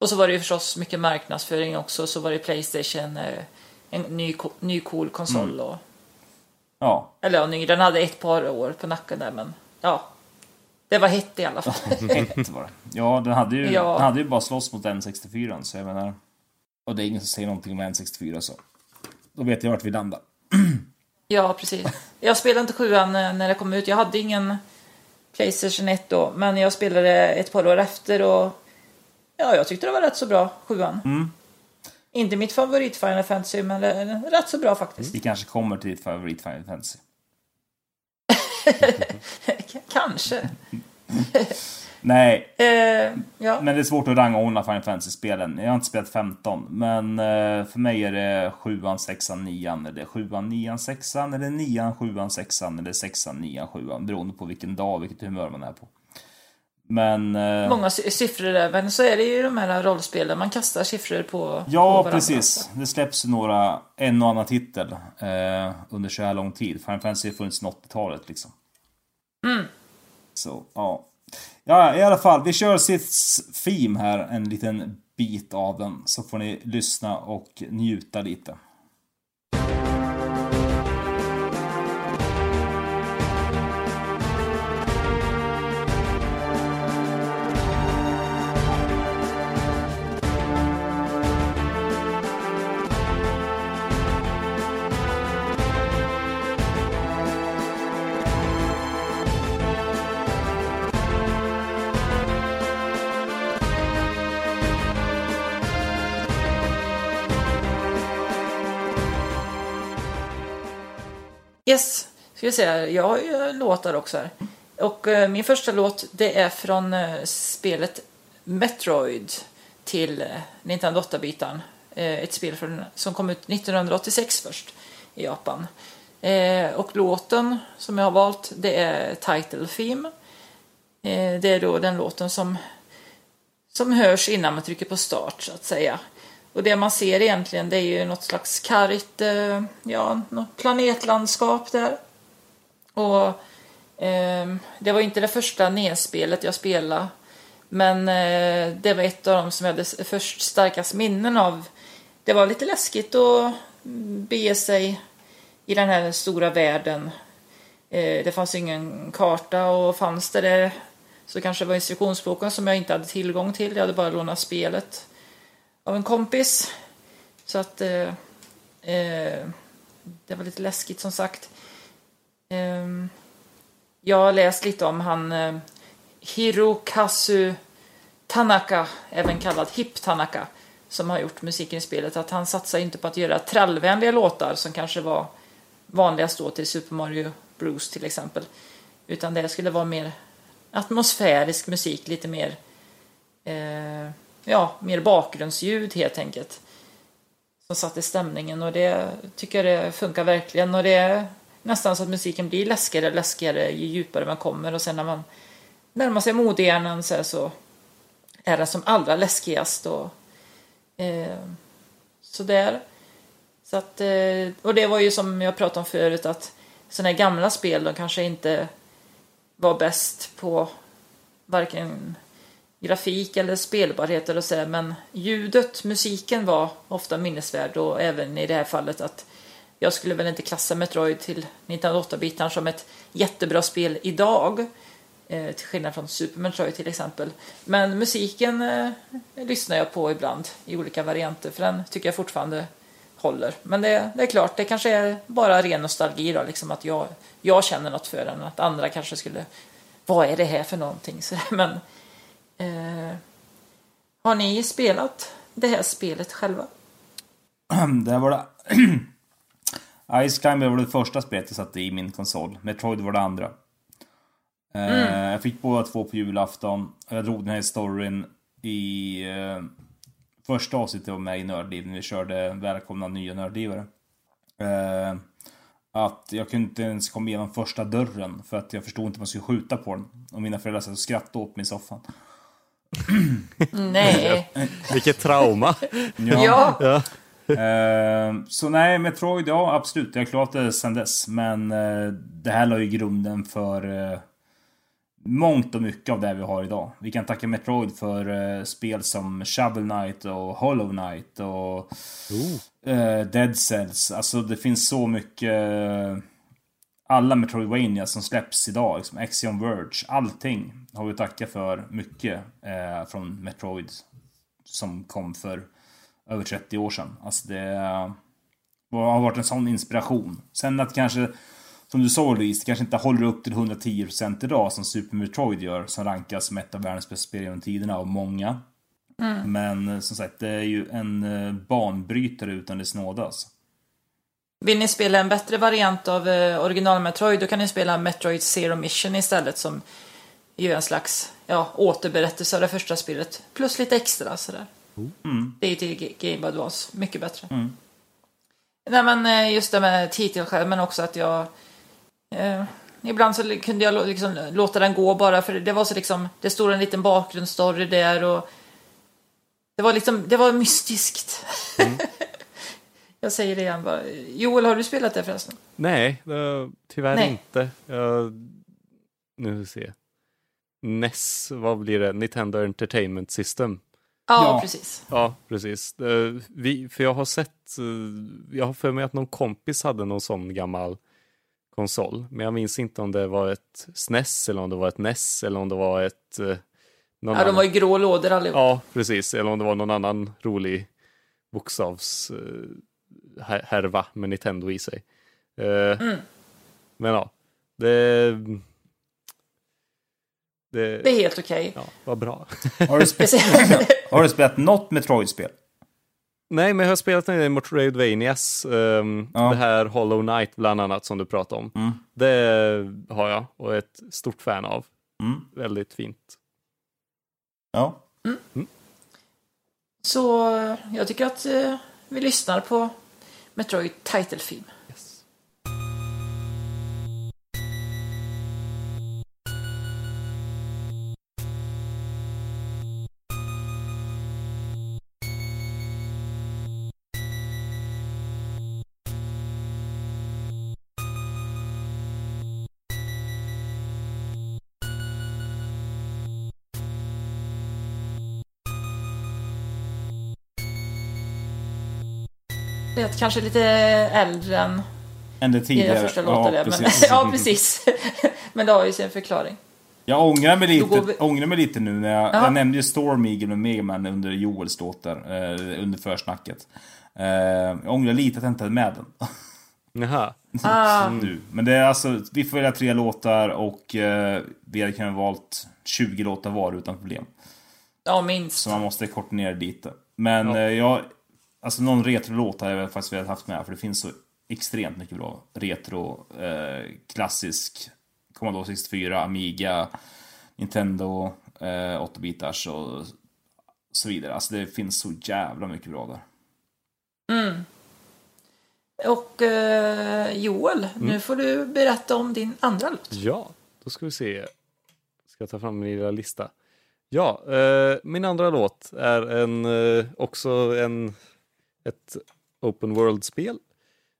B: Och så var det ju förstås mycket marknadsföring också. Så var det Playstation, eh, en ny, ny cool konsol.
A: Mm.
B: Och,
A: Ja,
B: eller ja, ny. Den hade ett par år på nacken där, men ja. Det var hett i alla fall.
A: ett var det. Ja, den hade ju,
B: Ja.
A: den hade ju bara slåss mot N64, så jag menar... Och det är ingen som säger någonting om N64, så... Då vet jag vart vi landar.
B: Ja, precis. Jag spelade inte sjuan eh, när det kom ut. Jag hade ingen Playstation 1 då, men jag spelade ett par år efter och ja, jag tyckte det var rätt så bra, sjuan.
A: Mm.
B: Inte mitt favorit Final Fantasy, men rätt så bra faktiskt.
A: Vi kanske kommer till ditt favorit Final Fantasy.
B: Kanske.
A: Nej,
B: Eh, ja.
A: Men det är svårt att rangordna Final Fantasy-spelen. Jag har inte spelat 15, men eh, för mig är det 7 6 9 eller 7 9 6 eller 9 7 6 eller 6 9 7 beroende på vilken dag, vilket humör man är på. Men... eh,
B: Många siffror även, så är det ju de här rollspelen. Man kastar siffror på på
A: Ja,
B: varandra.
A: precis. Det släpps några, en och annan titel eh, under så här lång tid. Final Fantasy har funnits sedan 80-talet liksom. Så, ja. Ja, i alla fall. Vi kör Siths Theme här, en liten bit av den. Så får ni lyssna och njuta lite.
B: Yes, ska vi se här. Jag har ju låtar också här. Och eh, min första låt det är från eh, spelet Metroid till eh, Nintendo 8-bitaren. Eh, ett spel från, som kom ut 1986 först i Japan. Eh, och låten som jag har valt det är Title Theme. Eh, det är då den låten som, som hörs innan man trycker på start så att säga. Och det man ser egentligen det är ju något slags kargt, eh, ja, något planetlandskap där. Och eh, det var inte det första nedspelet jag spelade. Men eh, det var ett av de som jag hade först starkast minnen av. Det var lite läskigt att bege sig i den här stora världen. Eh, det fanns ingen karta och fanns det det så kanske det var instruktionsboken som jag inte hade tillgång till. Jag hade bara lånat spelet av en kompis. Så att eh, eh, det var lite läskigt som sagt. Eh, jag har läst lite om han eh, Hirokazu Tanaka, även kallad Hip Tanaka, som har gjort musiken i spelet, att han satsar inte på att göra trallvänliga låtar som kanske var vanligast då till Super Mario Bros till exempel. Utan det skulle vara mer atmosfärisk musik, lite mer eh, ja, mer bakgrundsljud helt enkelt. Som satte stämningen och det tycker jag det funkar verkligen och det är nästan så att musiken blir läskigare och läskigare ju djupare man kommer och sen när man närmar sig modehjärnan så, så är den som allra läskigast och eh, sådär. Så att, eh, och det var ju som jag pratade om förut att sådana här gamla spel de kanske inte var bäst på varken grafik eller spelbarhet eller så men ljudet, musiken var ofta minnesvärd och även i det här fallet att jag skulle väl inte klassa Metroid till 1908-bitaren som ett jättebra spel idag. Eh, till skillnad från Super Metroid till exempel. Men musiken eh, lyssnar jag på ibland i olika varianter för den tycker jag fortfarande håller. Men det, det är klart, det kanske är bara ren nostalgi då, liksom att jag, jag känner något för den. Att andra kanske skulle, vad är det här för någonting? Så, men eh, har ni spelat det här spelet själva?
A: Det var det... Ice Climber var det första spelet jag satte i min konsol. Metroid var det andra. Eh, mm. Jag fick båda två på julafton. Jag drog den här storyn i eh, första avsnittet var med i Nördliv när vi körde Välkomna nya nördlivare. Eh, att jag kunde inte ens komma igenom första dörren för att jag förstod inte hur man skulle skjuta på den. Och mina föräldrar satt och skrattade åt mig i soffan.
B: Nej.
C: Vilket trauma.
B: ja. ja.
A: Eh, så nej, Metroid, ja absolut. Jag har klarat det sen dess. Men uh, det här la ju grunden för uh, mångt och mycket av det vi har idag. Vi kan tacka Metroid för uh, spel som Shovel Knight och Hollow Knight och Dead Cells. Alltså det finns så mycket... alla Metroidvania som släpps idag, liksom Axiom Verge, allting har vi att tacka för mycket från Metroid som kom för över 30 år sedan. Alltså det har varit en sån inspiration. Sen att kanske, som du sa Louise, det kanske inte håller upp till 110% idag som Super Metroid gör, som rankas som ett av världens bästa spel genom tiderna av många. Mm. Men eh, som sagt, det är ju en eh, banbrytare utan dess nådas.
B: Vill ni spela en bättre variant av eh, original Metroid, då kan ni spela Metroid Zero Mission istället som ju en slags ja, återberättelse av det första spelet. Plus lite extra sådär. Mm. Det är ju till Game Advance. Mycket bättre. Mm. Nej men eh, just det med titelskärmen också att jag... Eh, ibland så kunde jag liksom låta den gå bara för det var så liksom... Det stod en liten bakgrundsstory där och... Det var liksom, det var mystiskt. Mm. jag säger det igen bara. Joel, har du spelat det förresten?
C: Nej, tyvärr Nej. inte. Jag... Nu ska vi se. NES, vad blir det? Nintendo Entertainment System.
B: Ja, ja, precis.
C: Ja, precis. Eh, vi, för jag har sett, eh, jag har för mig att någon kompis hade någon sån gammal konsol, men jag minns inte om det var ett SNES eller om det var ett NES eller om det var ett... Eh,
B: ja, annan... de var ju grå lådor allihop.
C: Ja, precis. Eller om det var någon annan rolig bokstavs härva med Nintendo i sig. Mm. Men ja, det
B: det, det är helt okej. Okay.
C: Ja, vad bra.
A: Har du, spelat, har du spelat något Metroid-spel?
C: Nej, men jag har spelat en Metroidvanias. Um, ja. Det här Hollow Knight bland annat som du pratade om. Mm. Det har jag och är ett stort fan av. Mm. Väldigt fint.
A: Ja. Mm.
B: mm. Så jag tycker att uh, vi lyssnar på Metroid Title Theme. Vet, kanske lite äldre än
A: än det tidigare.
B: första låten. Ja, precis. Men, ja, precis. men det har ju sin förklaring.
A: Jag ångrar mig lite, vi... ångrar mig lite nu när jag, jag nämnde ju Storm Eagle och Megaman under Joels låtar, eh, under försnacket. Eh, jag ångrar lite att jag inte hade med den.
C: Jaha.
B: Ah,
A: nu. Men det är alltså, vi får välja tre låtar och eh, vi hade kunnat valt 20 låtar var utan problem.
B: ja, minst.
A: Så man måste korta ner det lite. Men
C: Ja.
A: eh, jag, alltså någon retrolåt har jag faktiskt velat haft med för det finns så extremt mycket bra retro, eh, klassisk Commodore 64, Amiga, Nintendo, eh, 8-bitars och så vidare. Alltså det finns så jävla mycket bra där.
B: Och eh, Joel,
A: Mm.
B: nu får du berätta om din andra låt.
C: Ja, då ska vi se. Ska jag ta fram min lilla lista. Ja, eh, min andra låt är en, eh, också en, ett open world-spel.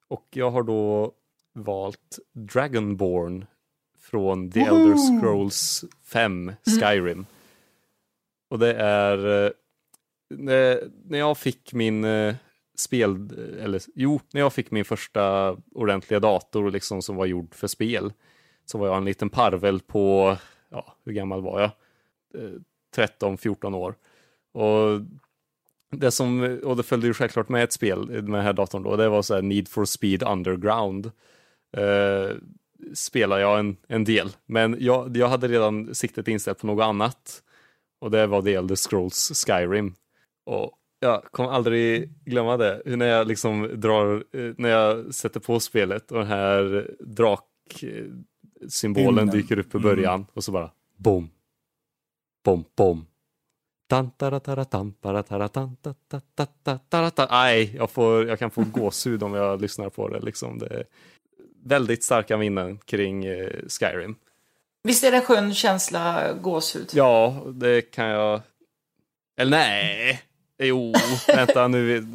C: Och jag har då valt Dragonborn från The Elder Scrolls 5 Skyrim. Och det är eh, när, jag fick min eh, spel, eller jo, när jag fick min första ordentliga dator liksom som var gjord för spel så var jag en liten parvel på, ja, hur gammal var jag? Eh, 13-14 år. Och det som, och det följde ju självklart med ett spel med den här datorn då, det var så här Need for Speed Underground. Eh, spelar jag en, en del, men jag, jag hade redan siktet inställt på något annat. Och det var The Elder Scrolls Skyrim. Och jag kommer aldrig glömma det, hur när jag liksom drar, eh, när jag sätter på spelet och den här draksymbolen
A: Bilden.
C: dyker upp i början och så bara bom, bom, bom. Nej, jag, får, jag kan få gåshud om jag lyssnar på det. Liksom. det väldigt starka minnen kring eh, Skyrim.
B: Visst är det en skön känsla, gåshud?
C: Ja, det kan jag... Eller nej! Jo, vänta nu.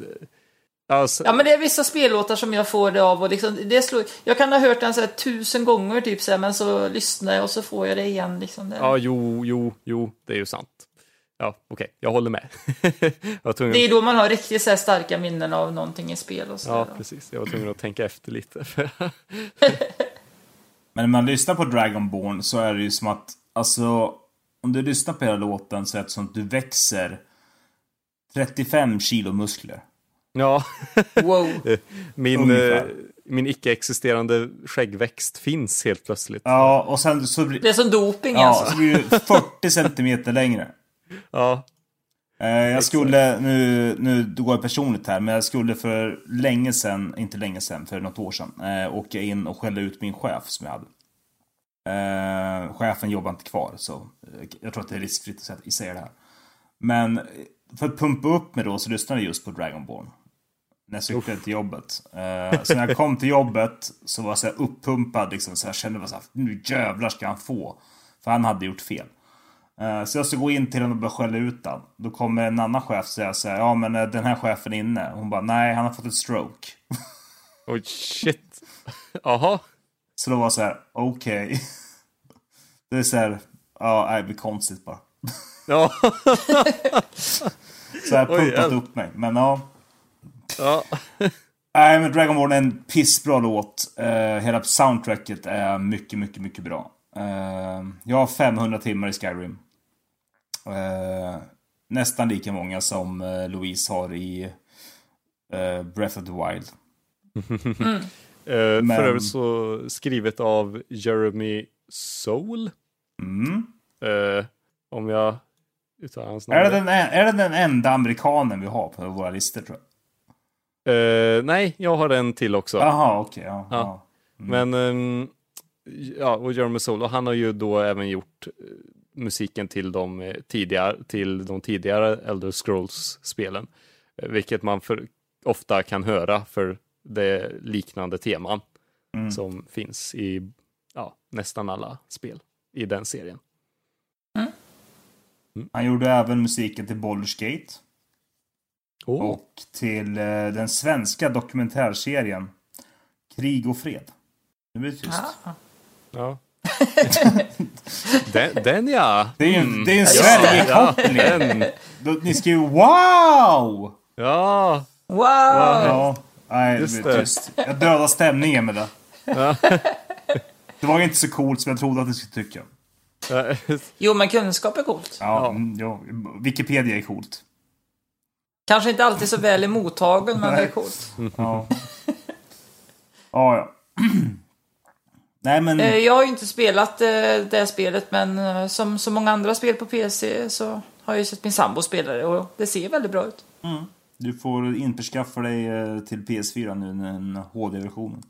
C: Alltså,
B: Ja men det är vissa spellåtar som jag får det av och liksom, det slår, jag kan ha hört den så här tusen gånger typ så här, men så lyssnar jag och så får jag det igen liksom. Det,
C: ja, jo, jo, jo, det är ju sant. Ja, okej, jag håller med. jag
B: det är då man har riktigt så här starka minnen av någonting i spel och så.
C: ja,
B: där.
C: precis. Jag var tvungen att tänka efter lite.
A: Men när man lyssnar på Dragonborn så är det ju som att, alltså, om du lyssnar på hela låten så är det som att du växer 35 kilo muskler.
C: ja,
B: Wow.
C: min,
A: Ungefär.
C: eh, min icke-existerande skäggväxt finns helt plötsligt.
A: Ja, och sen så blir
B: Det är som doping
A: ja,
B: alltså.
A: så blir du 40 centimeter längre.
C: Ja,
A: Eh, Jag skulle, nu, nu går jag personligt här, men jag skulle för länge sedan, inte länge sedan, för något år sedan, eh, åka in och skälla ut min chef som jag hade. Eh, chefen jobbar inte kvar, så jag tror att det är riskfritt att säga- det här. Men för att pumpa upp mig då så lyssnade jag just på Dragonborn. När jag cyklade till jobbet. Eh, så när jag kom till jobbet så var jag så här uppumpad liksom, så jag kände bara så här, nu jävlar ska han få. För han hade gjort fel. Eh, Så jag ska gå in till honom och börja skälla ut honom. Då kommer en annan chef säga så här, ja men eh, den här chefen är inne. Hon bara, nej han har fått ett stroke.
C: oj shit. Jaha,
A: Så då var så här, okej. Det är så här, ja nej, det blir konstigt bara.
C: ja,
A: Så jag har pumpat upp mig. Men ja.
C: ja.
A: Nej men Dragonborn är en pissbra låt. Uh, hela soundtracket är mycket, mycket, mycket bra. Eh, jag har 500 timmar i Skyrim. Eh, nästan lika många som eh, Louise har i eh, Breath of the Wild.
C: Eh,
A: Men-
C: För övrigt så skrivet av Jeremy Soul.
A: Mm.
C: Om jag uttalar hans namn.
A: Är, det den, är det den enda amerikanen vi har på våra listor tror jag?
C: Eh, nej, jag har en till också.
A: Jaha, okej. ja,
C: Ja.
A: ja.
C: Men, ehm, ja, och Jeremy Soul, och han har ju då även gjort musiken till de eh, tidigare, till de tidigare Elder Scrolls-spelen. Eh, Vilket man för, ofta kan höra för det liknande teman
A: Mm.
C: som finns i ja, nästan alla spel i den serien.
A: Han gjorde även musiken till Baldur's Gate.
C: Oh.
A: Och till eh, den svenska dokumentärserien Krig och fred. Nu blir det tyst.
B: Ah.
C: Ja. den, den ja!
A: Det är ju
C: Mm.
A: det är en Sverige-koppling.
C: Ja, den.
A: Ni skriver wow!
C: Ja!
B: Wow!
A: Ja. Nej,
C: Just det.
A: tyst. Jag dödar stämningen med det.
C: Ja.
A: Det var inte så coolt som jag trodde att ni skulle tycka.
B: Jo, men kunskap är coolt.
A: Ja,
C: Ja.
A: mm, ja. Wikipedia är coolt.
B: Kanske inte alltid så väl i mottagen, men det är coolt.
A: Ja. ja, ja. Nej, men...
B: Eh, Jag har ju inte spelat eh, det spelet men eh, som så många andra spel på PC så har jag ju sett min sambo spela det och det ser väldigt bra ut.
A: Du får införskaffa dig till PS4 nu, den HD-versionen.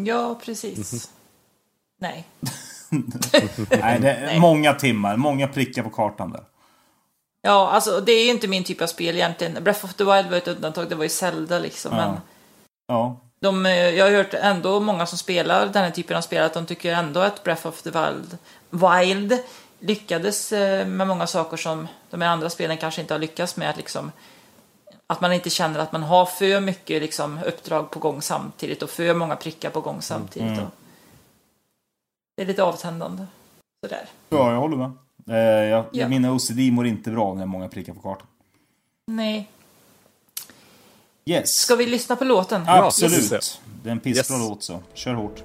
B: Ja, precis. Nej.
A: Nej, det är många timmar, många prickar på kartan där.
B: Ja, alltså det är ju inte min typ av spel egentligen. Breath of the Wild var ett undantag, det var ju Zelda liksom.
A: Ja.
B: Men
A: Ja,
B: de, eh, jag har hört ändå många som spelar den här typen av spel att de tycker ändå att Breath of the Wild, Wild lyckades eh, med många saker som de här andra spelen kanske inte har lyckats med. Att, liksom, att man inte känner att man har för mycket liksom, uppdrag på gång samtidigt och för många prickar på gång samtidigt.
A: Mm.
B: Det är lite avtändande. Sådär.
A: ja jag håller med. Eh, jag,
B: Ja.
A: Mina OCD mår inte bra när många prickar på kartan.
B: Nej.
A: Yes.
B: Ska vi lyssna på låten?
A: Absolut. Det är en pissbra
C: Yes.
A: låt så. Kör hårt.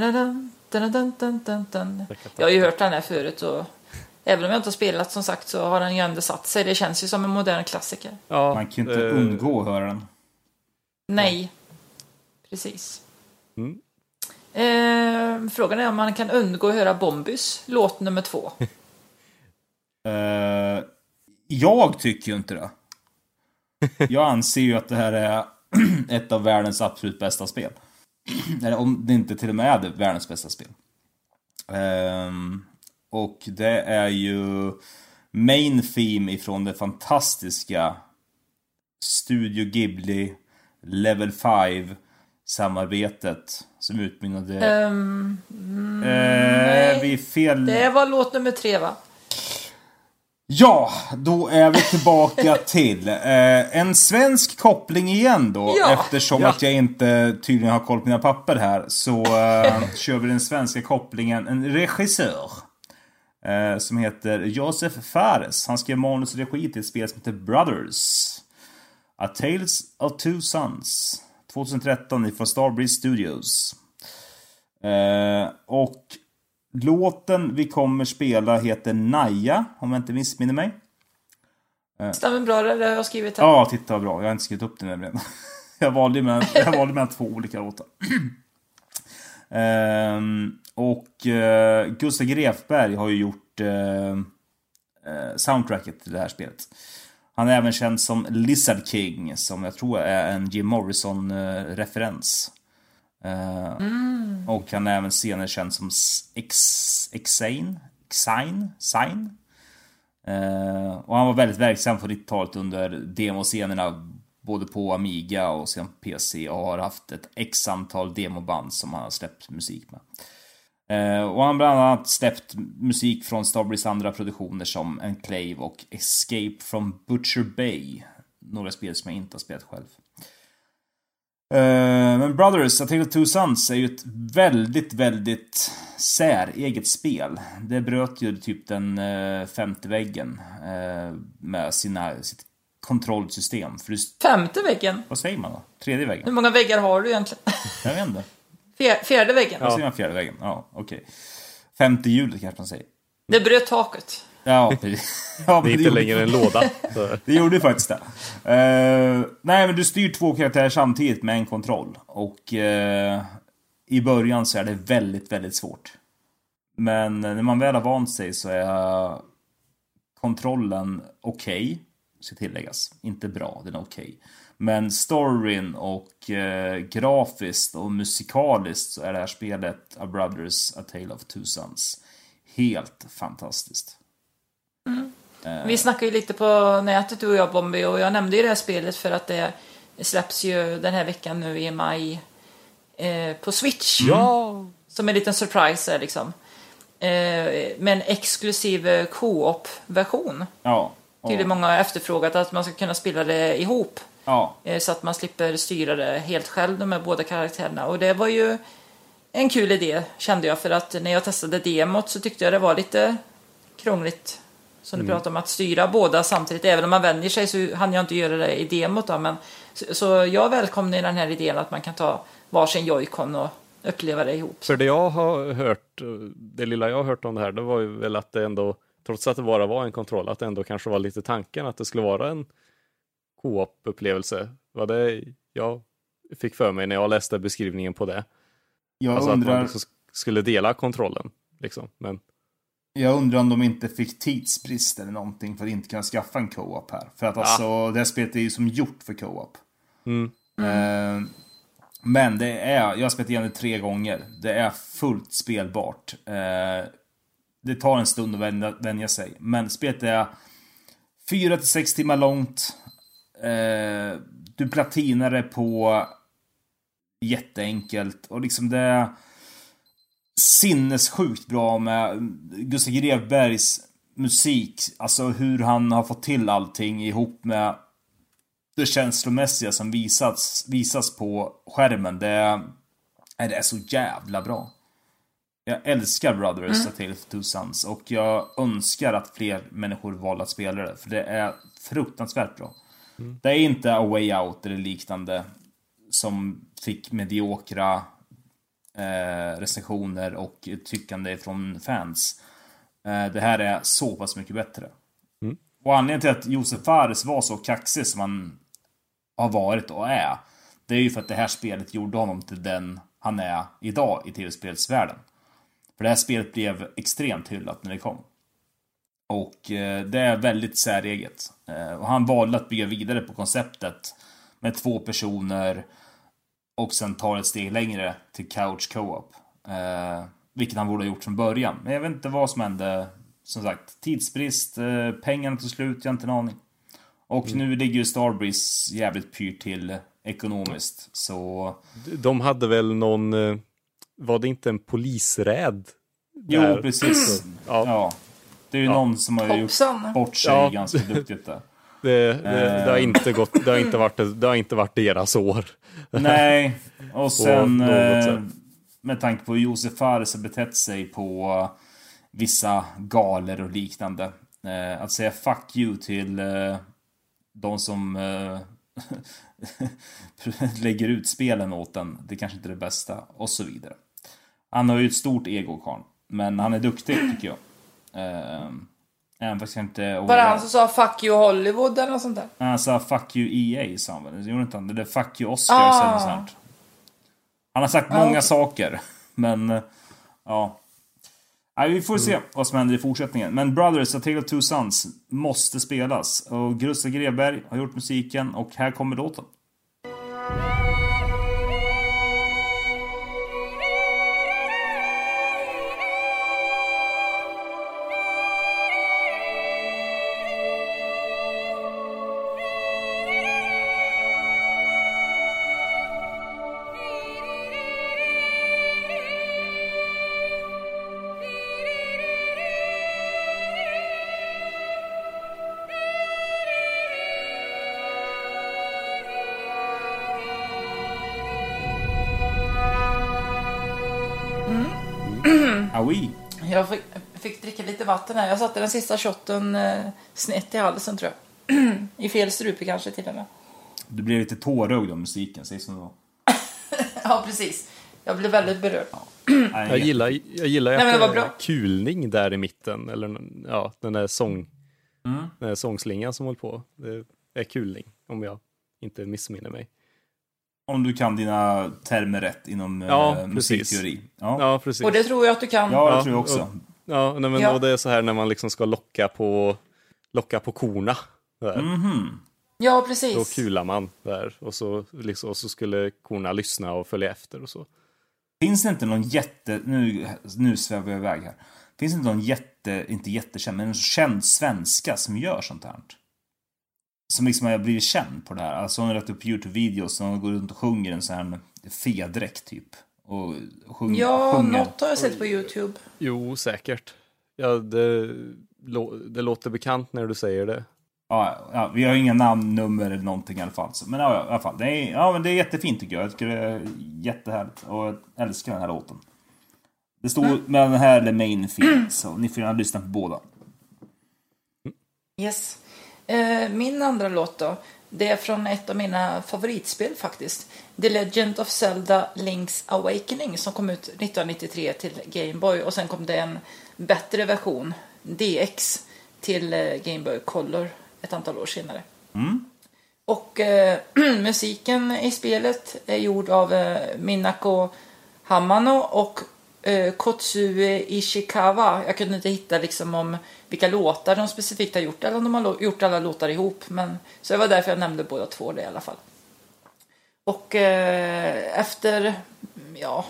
B: Dun, dun, dun. Jag har ju hört den här förut och även om jag inte har spelat som sagt så har den ju ändå satt sig. Det känns ju som en modern klassiker.
C: Ja,
A: Man kan ju inte
C: eh,
A: undgå att höra den.
B: Nej, precis.
C: Mm.
B: Eh, frågan är om man kan undgå att höra Bombys låt nummer två.
A: Eh, jag tycker ju inte det. Jag anser ju att det här är ett av världens absolut bästa spel. Eller om det inte till och med är det världens bästa spel. Ehm, och det är ju main theme ifrån det fantastiska Studio Ghibli Level 5 samarbetet som utmynnade...
B: Ehm,
A: eh, vi är fel...
B: det var låt nummer tre va?
A: Ja, då är vi tillbaka till eh, en svensk koppling igen då.
B: Ja.
A: Eftersom
C: Ja.
A: att jag inte tydligen har koll på mina papper här så eh, kör vi den svenska kopplingen. En regissör. Eh, som heter Josef Fares. Han skrev manus och regi till ett spel som heter Brothers. A Tales of Two Sons. 2013 ifrån Starbreeze Studios. Eh, och låten vi kommer spela heter Naja, om jag inte missminner mig.
B: Stämmer bra det har jag skrivit här.
A: Ja, titta vad bra. Jag har inte skrivit upp det nämligen. Jag valde mellan, jag valde mellan två olika låtar. Ehm, och uh, Gustav Grefberg har ju gjort eh, eh, soundtracket till det här spelet. Han är även känd som Lizard King, som jag tror är en Jim Morrison-referens. Och han är även senare känd som X- Xane, Xine. Eh, och han var väldigt verksam på 90-talet under demoscenerna både på Amiga och sen PC och har haft ett x antal demoband som han har släppt musik med. Eh, och han har bland annat släppt musik från Starbreeze andra produktioner som Enclave och Escape from Butcher Bay. Några spel som jag inte har spelat själv. Eh, men Brothers, A Tale of Two Sons är ju ett väldigt, väldigt säreget spel. Det bröt ju typ den eh, femte väggen eh, med sina, sitt kontrollsystem. För du,
B: Femte väggen.
A: vad säger man då? Tredje
B: Hur
A: väggen?
B: många väggar har du egentligen?
A: Jag vet inte.
B: Fjär- Fjärde väggen.
A: Vad säger man fjärde väggen? Ja, okej. Femte hjulet kanske man säger.
B: Det bröt taket.
A: Ja, precis. Ja,
C: Det är inte
A: gjorde-
C: längre en låda.
A: Det gjorde ju faktiskt det. Eh, nej, men du styr två karaktärer samtidigt med en kontroll. Och eh, i början så är det väldigt, väldigt svårt. Men när man väl har vant sig så är kontrollen okej, ska tilläggas. Inte bra, den är okej. Men storyn och eh, grafiskt och musikaliskt så är det här spelet A Brothers A Tale of Two Sons helt fantastiskt.
B: Vi snackade ju lite på nätet du och jag Bombi och jag nämnde ju det här spelet för att det släpps ju den här veckan nu i maj eh, på Switch.
C: Ja!
B: Som en liten surprise där, liksom. Eh, med en exklusiv co-op-version.
A: Ja,
B: tydligen många har efterfrågat att man ska kunna spela det ihop.
A: Ja,
B: Eh, Så att man slipper styra det helt själv, de här båda karaktärerna. Och det var ju en kul idé, kände jag. För att när jag testade demot så tyckte jag det var lite krångligt. Som du pratade om, att styra båda samtidigt. Även om man vänjer sig så hann jag inte göra det i demot. Då, men, så, så jag välkomnar den här idén att man kan ta varsin joycon och uppleva det ihop.
C: För det jag har hört, det lilla jag har hört om det här, det var ju väl att det ändå, trots att det bara var en kontroll, att det ändå kanske var lite tanken att det skulle vara en co-op-upplevelse. Var det jag fick för mig när jag läste beskrivningen på det.
A: jag
C: Alltså att
A: undrar...
C: man liksom skulle dela kontrollen. Liksom. Men
A: Jag undrar om de inte fick tidsbrist eller någonting för att inte kunna skaffa en co-op här. För att alltså, det här spelet är ju som gjort för co-op.
C: Mm.
A: Eh, men det är, jag har spelat igenom det tre gånger. Det är fullt spelbart. Eh, det tar en stund att vänja, vänja sig. Men spelet är 4 till 6 timmar långt. Eh, du platinar det på jätteenkelt. Och liksom det är sinnessjukt bra med Gustav Grevbergs musik. Alltså hur han har fått till allting ihop med det känslomässiga som visats, visas på skärmen. Det är, det är så jävla bra. Jag älskar Brothers mm. A Tale of Two Sons och jag önskar att fler människor valde att spela det. För det är fruktansvärt bra. Det är inte A Way Out eller liknande som fick mediokra eh, recensioner och tyckande från fans. Eh, det här är så pass mycket bättre. Och anledningen till att Josef Fares var så kaxig som han har varit och är. Det är ju för att det här spelet gjorde honom till den han är idag i tv-spelsvärlden. För det här spelet blev extremt hyllat när det kom. Och eh, det är väldigt säreget. Eh, och han valde att bygga vidare på konceptet med två personer och sen ta ett steg längre till couch co-op. Eh, vilket han borde ha gjort från början. Men jag vet inte vad som hände. Som sagt, tidsbrist, eh, pengarna tog slut, jag har inte en aning. Och nu ligger ju Starbreeze jävligt pyrt till ekonomiskt. Så
C: de hade väl någon, eh, var det inte en polisräd?
A: Jo,
C: där?
A: precis.
C: Ja.
A: Ja. Det är ju någon som har gjort
B: Hoppsan!
A: bort sig
C: Ja.
A: ganska duktigt där.
C: Det, det, det, har inte gått, det, har inte varit, det har inte varit deras år.
A: Nej, och sen eh, med tanke på hur Josef Fares har betett sig på vissa galer och liknande. Eh, att säga fuck you till eh, de som eh, lägger ut spelen åt den, det kanske inte är det bästa och så vidare. Han har ju ett stort ego, karln. Men han är duktig tycker jag. Jag inte...
B: Var det han som sa 'fuck you Hollywood' eller något sånt där?
A: Han sa 'fuck you EA' sa han väl? Gjorde inte han? Eller 'fuck you Oscars'
B: Ah.
A: eller sånt. Han har sagt
B: Ah,
A: många
B: okej.
A: saker. Men, eh, ja. Nej, vi får se vad som händer i fortsättningen. Men Brothers, A Tale of Two Sons måste spelas. Och Gustav Greberg har gjort musiken och här kommer låten. Oui.
B: Jag fick, fick dricka lite vatten här. Jag satte den sista shotten eh, snett i halsen tror jag. I fel strupe kanske till och med.
A: Du blev lite tårögd av musiken, säg som det var.
B: Ja, precis. Jag blev väldigt berörd.
C: Jag gillar, jag gillar
B: Nej, men
C: att
B: det var bra.
C: kulning där i mitten. Eller ja, den där sång,
A: Mm.
C: den där sångslingan som håller på. Det är kulning, om jag inte missminner mig.
A: Om du kan dina termer rätt inom
C: Ja,
A: eh,
C: precis.
A: musikteori. Ja,
C: Ja, precis.
B: Och det tror jag att du kan.
A: ja det
C: Ja,
A: tror jag också.
C: Ja, nej, men
B: Ja.
C: Och det är så här när man liksom ska locka på, locka på korna. Där.
A: Mhm.
B: Ja,
C: Då
B: precis.
C: kular man där och så, liksom, och så skulle korna lyssna och följa efter och så.
A: Finns det inte någon jätte... Nu, nu svävar jag iväg här. Finns det inte någon jätte... Inte jättekänd, men en känd svenska som gör sånt här? Som liksom har blivit känd på det här. Alltså hon har lagt upp YouTube-videos som hon går runt och sjunger en sån här fedräkt typ. Och sjunger,
B: Ja,
A: sjunger.
B: något har jag sett på YouTube.
C: Jo, säkert. Ja, det, det låter bekant när du säger det.
A: Ja, ja, vi har inga namn, nummer eller någonting i alla fall. Men ja, i alla fall. Det är, ja, men det är jättefint tycker jag. Jag tycker det är jättehärligt. Och jag älskar den här låten. Det står mm. med den här eller main film, så ni får gärna lyssna på båda.
B: Yes. Eh, min andra låt då. Det är från ett av mina favoritspel faktiskt. The Legend of Zelda Link's Awakening som kom ut 1993 till Game Boy och sen kom det en bättre version, DX, till eh, Game Boy Color ett antal år senare.
A: Mm.
B: Och eh, musiken i spelet är gjord av eh, Minako Hamano och eh, Kotsue Ishikawa. Jag kunde inte hitta liksom om vilka låtar de specifikt har gjort eller om de har gjort alla låtar ihop. Men, så det var därför jag nämnde båda två det i alla fall. Och eh, efter, ja,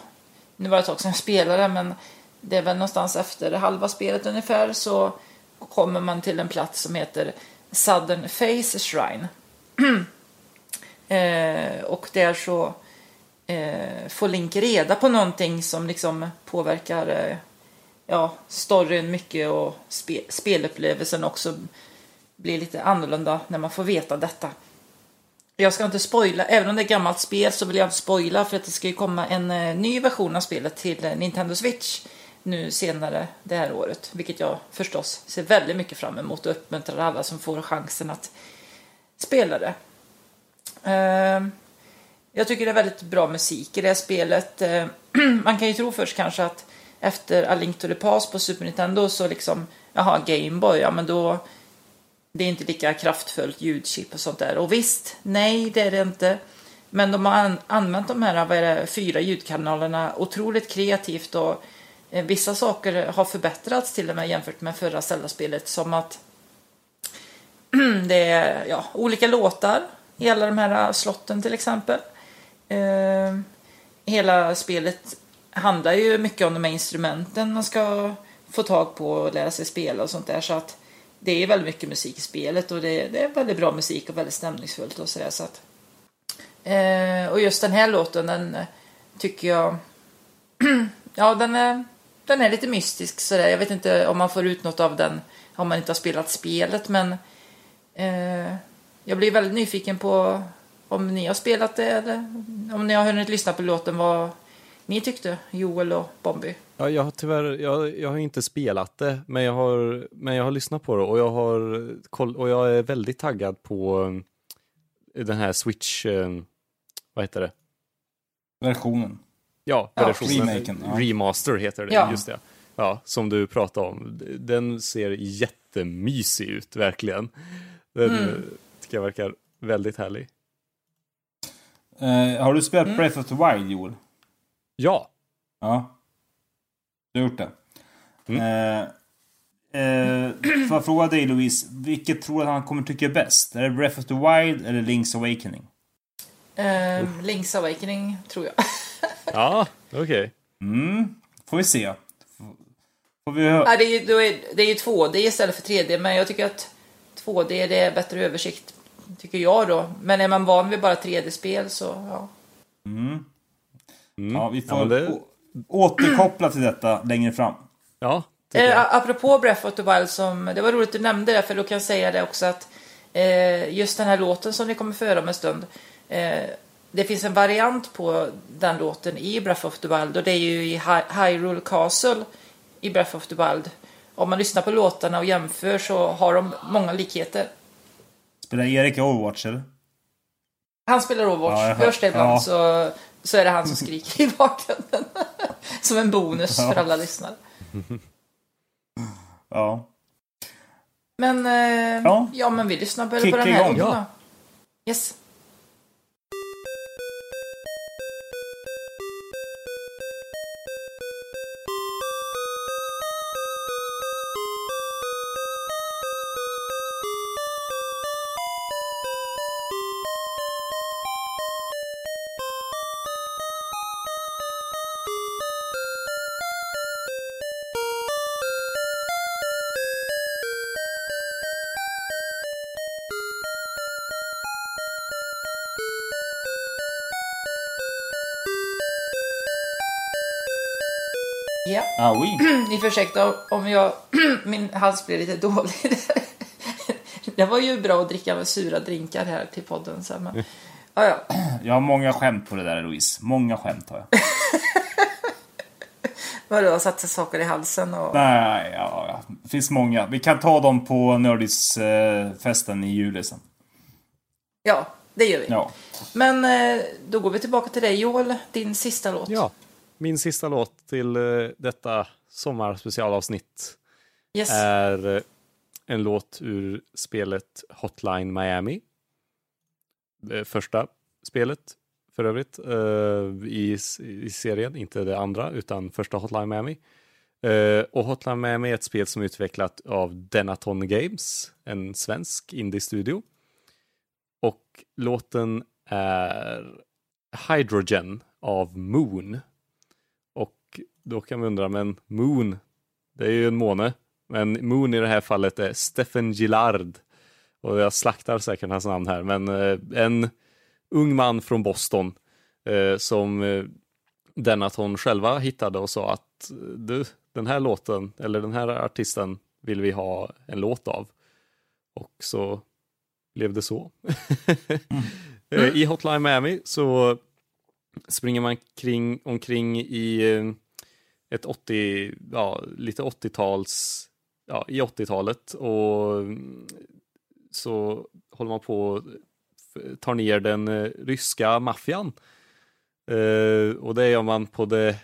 B: nu var det ett tag sedan jag spelade men det är väl någonstans efter halva spelet ungefär så kommer man till en plats som heter Southern Face Shrine. eh, och där så eh, får Link reda på någonting som liksom påverkar eh, ja, storyn mycket och spe spelupplevelsen också blir lite annorlunda när man får veta detta. Jag ska inte spoila, även om det är gammalt spel så vill jag inte spoila för att det ska ju komma en eh, ny version av spelet till eh, Nintendo Switch nu senare det här året, vilket jag förstås ser väldigt mycket fram emot och uppmuntrar alla som får chansen att spela det. Eh, jag tycker det är väldigt bra musik i det här spelet. Eh, man kan ju tro först kanske att efter A Link to the Past på Super Nintendo så liksom, jaha, Gameboy, ja men då det är inte lika kraftfullt ljudchip och sånt där. Och visst, nej det är det inte. Men de har använt de här vad är det, fyra ljudkanalerna otroligt kreativt och Eh, vissa saker har förbättrats till och med jämfört med förra Zelda-spelet som att det är ja, olika låtar i alla de här eh, slotten till exempel. Eh, hela spelet handlar ju mycket om de här instrumenten man ska få tag på och lära sig spela och sånt där så att det är väldigt mycket musik i spelet och det, det är väldigt bra musik och väldigt stämningsfullt och sådär så att eh, och just den här låten den eh, tycker jag ja den är den är lite mystisk sådär. Jag vet inte om man får ut något av den om man inte har spelat spelet men eh, jag blir väldigt nyfiken på om ni har spelat det eller om ni har hunnit lyssna på låten vad ni tyckte, Joel och Bombi.
C: Ja, jag har tyvärr, jag, jag har inte spelat det, men jag har, men jag har lyssnat på det och jag har och jag är väldigt taggad på eh, den här Switch, eh, vad heter det?
A: Versionen.
C: Ja, versionen. Remaken, ja. Remaster heter det, ja. just det. Ja, som du pratade om. Den ser jättemysig ut, verkligen. Den mm. tycker jag verkar väldigt härlig.
A: Uh, har du spelat mm. Breath of the Wild, Joel?
C: Ja.
A: Ja. Du har gjort det? Mm. Uh, uh, får jag fråga dig Louise, vilket tror du att han kommer tycka är bäst? Är det Breath of the Wild eller Link's Awakening?
B: Uh, Link's Awakening, tror jag.
C: ja, okej. Okay.
A: Mm, får vi se.
B: Får vi ja, det, är, ju, det är ju 2D istället för 3D, men jag tycker att 2D det är bättre översikt, tycker jag då. Men är man van vid bara 3D-spel så, ja.
A: Mm. Mm. Ja, vi får ja, det... återkoppla till detta längre fram.
C: Ja.
B: Eh, apropå Breath of the Wild, som, det var roligt att du nämnde det, för då kan jag säga det också att eh, just den här låten som ni kommer föra om en stund, eh, det finns en variant på den låten i Breath of the Wild och det är ju i Hyrule Castle i Breath of the Wild. Om man lyssnar på låtarna och jämför så har de många likheter.
A: Spelar Erik Overwatch eller?
B: Han spelar Overwatch. Ja, Hörs det ibland ja. så, så är det han som skriker i bakgrunden. som en bonus ja. för alla lyssnare.
A: Ja.
B: Men, eh, ja. ja. men vi lyssnar på, på den här låten då. Yes. Ja.
A: Ah, oui.
B: Ni får ursäkta om jag, min hals blir lite dålig. Det var ju bra att dricka med sura drinkar här till podden. Så, men, ja, ja.
A: Jag har många skämt på det där Louise. Många skämt har jag.
B: Vadå, satt saker i halsen och...
A: Nej, ja, ja. Det finns många. Vi kan ta dem på Nördis-festen i juli sen.
B: Ja, det gör vi.
A: Ja.
B: Men eh, då går vi tillbaka till dig Joel, din sista låt.
C: Ja, min sista låt till eh, detta sommarspecialavsnitt
B: Yes.
C: är eh, en låt ur spelet Hotline Miami. Det första spelet för övrigt eh, i, i serien, inte det andra utan första Hotline Miami. Eh, och Hotline Miami är ett spel som är utvecklat av Denaton Games, en svensk indie-studio. Och låten är Hydrogen av Moon. Då kan man undra, men Moon, det är ju en måne. Men Moon i det här fallet är Stephen Gillard. Och jag slaktar säkert hans namn här, men eh, en ung man från Boston eh, som eh, som att Denaton själva hittade och sa att du, den här låten, eller den här artisten vill vi ha en låt av. Och så blev det så. mm. I Hotline Miami så springer man kring, omkring i ett 80, ja, lite 80-tals, ja, i 80-talet och så håller man på och tar ner den eh, ryska maffian. Eh, och det gör man på det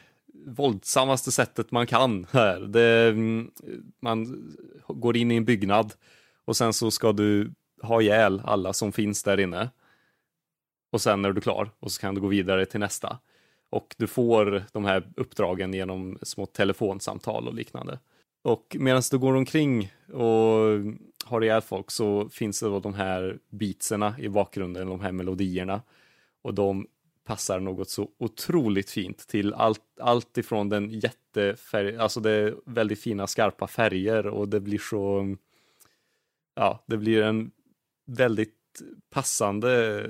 C: våldsammaste sättet man kan här. Det, mm, man går in i en byggnad och sen så ska du ha ihjäl alla som finns där inne. Och sen är du klar och så kan du gå vidare till nästa. Och du får de här uppdragen genom små telefonsamtal och liknande. Och medan du går omkring och har ihjäl folk så finns det då de här beatserna i bakgrunden, de här melodierna. Och de passar något så otroligt fint till allt, allt ifrån den jättefärg, alltså det är väldigt fina skarpa färger och det blir så, ja, det blir en väldigt passande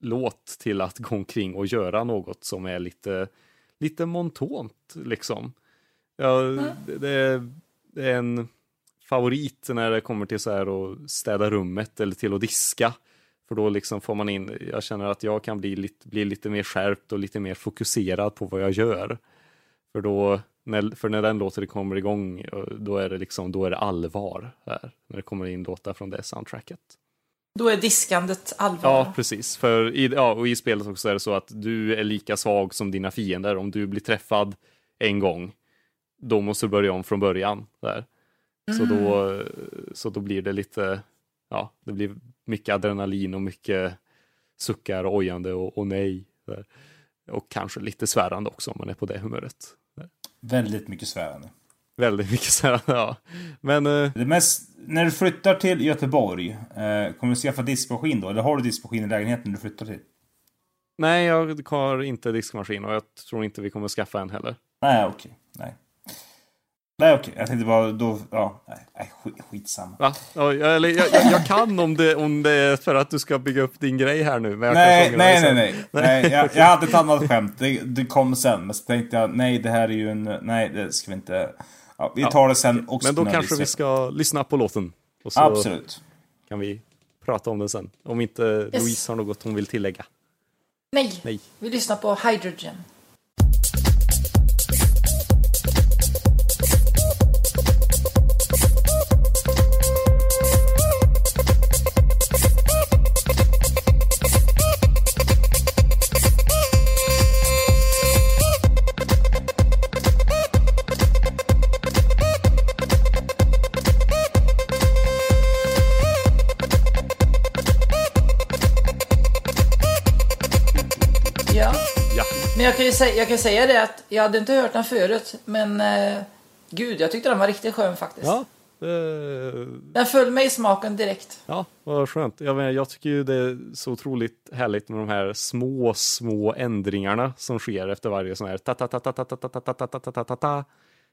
C: låt till att gå omkring och göra något som är lite, lite montont liksom. Ja, det, det är en favorit när det kommer till så här att städa rummet eller till att diska. För då liksom får man in, jag känner att jag kan bli lite, bli lite mer skärpt och lite mer fokuserad på vad jag gör. För då, när, för när den låten kommer igång, då är det liksom, då är det allvar här. När det kommer in låtar från det soundtracket.
B: Då är diskandet allvar.
C: Ja, precis. För i, ja, och i spelet också är det så att du är lika svag som dina fiender. Om du blir träffad en gång, då måste du börja om från början. Där. Så, då, så då blir det lite, ja, det blir mycket adrenalin och mycket suckar och ojande och, och nej. Där. Och kanske lite svärande också om man är på det humöret. Där.
A: Väldigt mycket svärande.
C: Väldigt mycket svärande, ja. Men... eh,
A: Det mest, när du flyttar till Göteborg, eh, kommer du skaffa diskmaskin då? Eller har du diskmaskin i lägenheten du flyttar till?
C: nej, jag har inte diskmaskin och jag tror inte vi kommer skaffa en heller.
A: Nej, okej. Nej. Nej, okej. Jag tänkte bara då... Ja, nej, nej skit, skitsamma.
C: Va? Ja, eller, jag, jag, jag kan om det, om det är för att du ska bygga upp din grej här nu. Men jag
A: Nej,
C: mig
A: nej, nej, nej. nej jag, jag hade ett annat skämt. Det, det kom sen. Men så tänkte jag, nej, det här är ju en... Nej, det ska vi inte... Ja, vi tar det sen också.
C: Men då kanske vi ska lyssna på låten. Och så
A: Absolut.
C: kan vi prata om den sen. Om inte Louise har något hon vill tillägga.
B: Nej.
C: Nej.
B: vi lyssnar på Hydrogen. Säga, jag kan säga det att jag hade inte hört den förut, men eh, gud, jag tyckte den var riktigt skön faktiskt.
C: ja. eh,
B: Den föll mig i smaken direkt.
C: Ja, vad skönt. Jag, menar, jag tycker ju det är så otroligt härligt med de här små, små ändringarna som sker efter varje sån här ta ta ta ta ta ta ta ta ta ta ta ta ta ta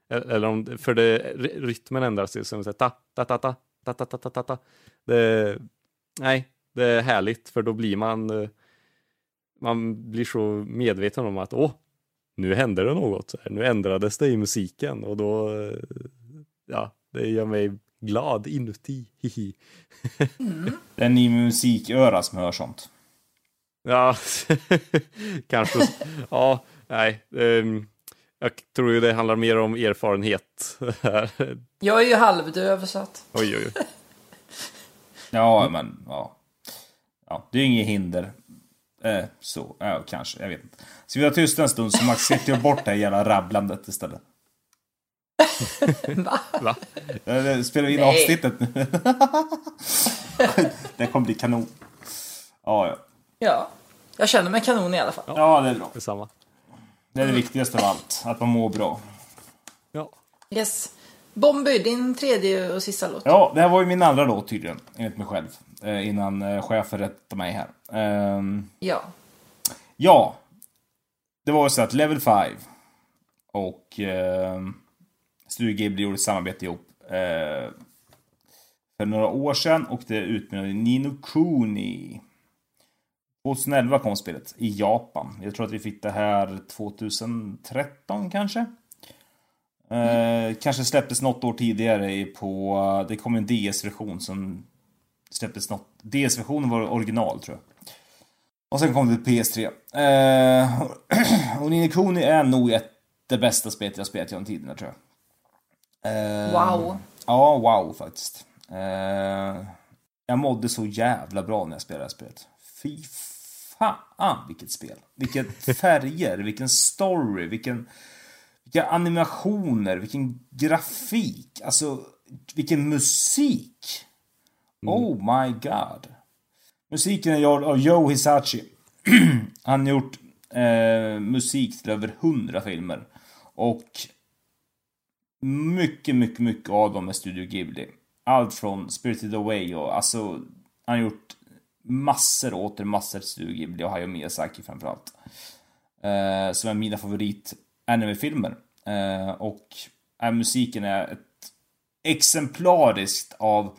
C: Eller om, för det, ry- rytmen ändras till som så här, ta ta ta ta ta ta ta ta ta ta det, Nej, det är härligt för då blir man eh, man blir så medveten om att åh, nu hände det något. Nu ändrades det i musiken och då, eh, ja, det gör mig glad inuti. Hihi.
A: Det är ni med musiköra som hör sånt.
C: Ja, kanske. Ja, nej. ehm, jag tror ju det handlar mer om erfarenhet här.
B: Jag är ju halvdöv så att...
C: Oj, oj, oj.
A: Ja, men ja. ja. Det är inget hinder. Eh, så, ja, kanske. Jag vet inte. Ska vi vara tysta en stund så Max klipper jag bort det här jävla rabblandet istället.
B: Va?
C: Va?
A: Eh, Spelar vi in
B: Nej.
A: avsnittet nu? det kommer bli kanon. Ja, ja.
B: Ja. Jag känner mig kanon i alla fall.
A: Ja, det är bra.
C: Detsamma.
A: Det är det viktigaste av allt. Att man mår bra.
C: Ja.
B: Yes. Bomby, din tredje och sista låt.
A: Ja, det här var ju min andra låt tydligen, enligt mig själv. Eh, innan eh, chefen rättade mig här. Ehm,
B: Ja.
A: ja. Det var så att Level 5 och eh, Studio Ghibli gjorde ett samarbete ihop eh, för några år sedan och det utmynnade i Nino Kuni. 2011 kom spelet i Japan. Jag tror att vi fick det här 2013 kanske. Eh, kanske släpptes något år tidigare på... Det kom en DS-version som släpptes något... DS-versionen var original tror jag. Och sen kom det till PS3. Eh, och Nino Kuni är nog ett, det bästa spelet jag spelat genom tiderna tror jag. Eh,
B: Wow.
A: Ja, wow faktiskt. Eh, jag mådde så jävla bra när jag spelade det här spelet. Fy fan vilket spel. Vilket färger, vilken story, vilken... Vilka animationer, vilken grafik. Alltså, vilken musik. Oh my god. Musiken är gjord av Joe Hisachi. Han har gjort eh, musik till över hundra filmer. Och mycket, mycket, mycket av dem är Studio Ghibli. Allt från Spirited Away och alltså, han har gjort massor och åter massor till Studio Ghibli och Hayao Miyazaki framförallt. Eh, som är mina favorit anime-filmer. Eh, och eh, musiken är ett exemplariskt av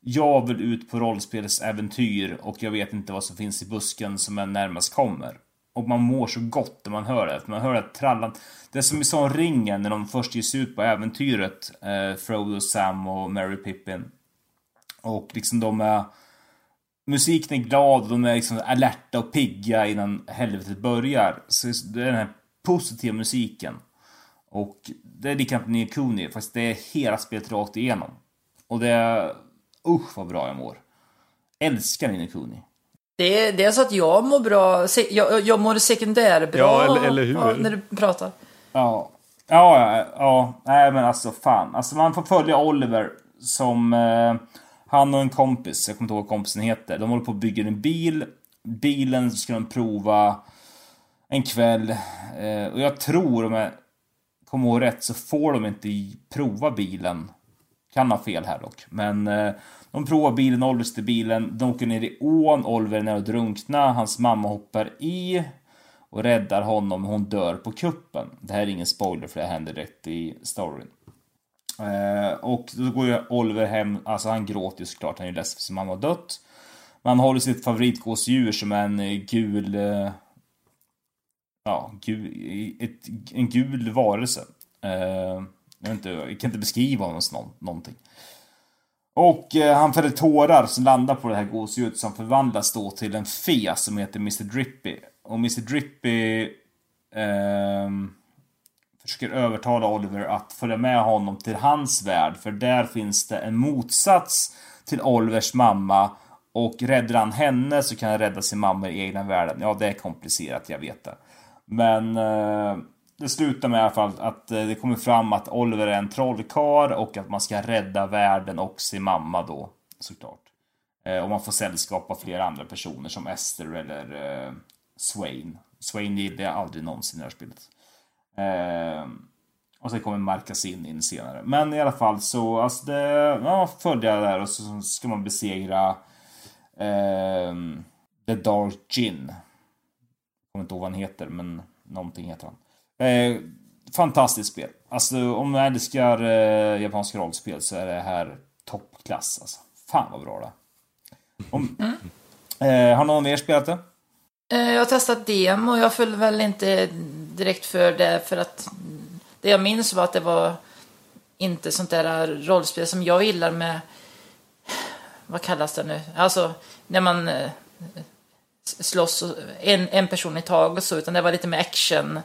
A: jag vill ut på rollspelsäventyr och jag vet inte vad som finns i busken som en närmast kommer. Och man mår så gott när man hör det. Man hör det trallan. Det är som i sån ringen när de först ger sig ut på äventyret. Eh, Frodo, Sam och Mary Pippin. Och liksom de är... Musiken är glad och de är liksom alerta och pigga innan helvetet börjar. Så det är den här positiva musiken. Och det är likadant med Nya Kuni, fast det är hela spelet rakt igenom. Och det är... Usch vad bra jag mår. Älskar Nino Kuni.
B: Det är, det är så att jag mår bra. Jag, jag mår sekundärbra
C: Ja, eller- eller hur?
B: ja, när du pratar.
A: Ja. Ja, ja, ja. Nej, men alltså fan. Alltså man får följa Oliver som... Eh, han och en kompis, jag kommer inte ihåg vad kompisen heter. De håller på att bygga en bil. Bilen ska de prova en kväll. Eh, och jag tror, om jag kommer ihåg rätt, så får de inte prova bilen. Kan ha fel här dock. Men eh, de provar bilen, Oliver sitter i bilen. De åker ner i ån, Oliver är nära att drunkna. Hans mamma hoppar i och räddar honom. Hon dör på kuppen. Det här är ingen spoiler för det händer rätt i storyn. Eh, och då går ju Oliver hem, alltså han gråter ju såklart, han är ju ledsen för sin mamma har dött. Men han håller sitt favoritgåsdjur som är en eh, gul... Eh, ja, gul, ett, en gul varelse. Eh, jag, inte, jag kan inte beskriva honom som någon, någonting. Och eh, han fäller tårar som landar på det här gåsdjuret som förvandlas då till en fe som heter Mr Drippy. Och Mr Drippy eh, försöker övertala Oliver att följa med honom till hans värld. För där finns det en motsats till Olivers mamma. Och räddar han henne så kan han rädda sin mamma i egna världen. Ja, det är komplicerat, jag vet det. Men eh, det slutar med i alla fall att eh, det kommer fram att Oliver är en trollkarl och att man ska rädda världen och sin mamma då, såklart. Eh, och man får sällskap av flera andra personer som Esther eller eh, Swain. Swain gillade jag aldrig någonsin i det här spelet. Eh, och sen kommer Markasin in senare. Men i alla fall så, alltså det, ja, följer där och så ska man besegra eh, The Dark Gin. Jag kommer inte ihåg vad han heter, men någonting heter han. Eh, fantastiskt spel. Alltså om man älskar eh, japanska rollspel så är det här toppklass. Alltså. Fan vad bra det är. mm. eh, Har någon mer spelat det?
B: Eh, Jag har testat demo och jag föll väl inte direkt för det för att det jag minns var att det var inte sånt där rollspel som jag gillar med, vad kallas det nu, alltså när man eh, slåss en, en person i taget och så, utan det var lite mer action.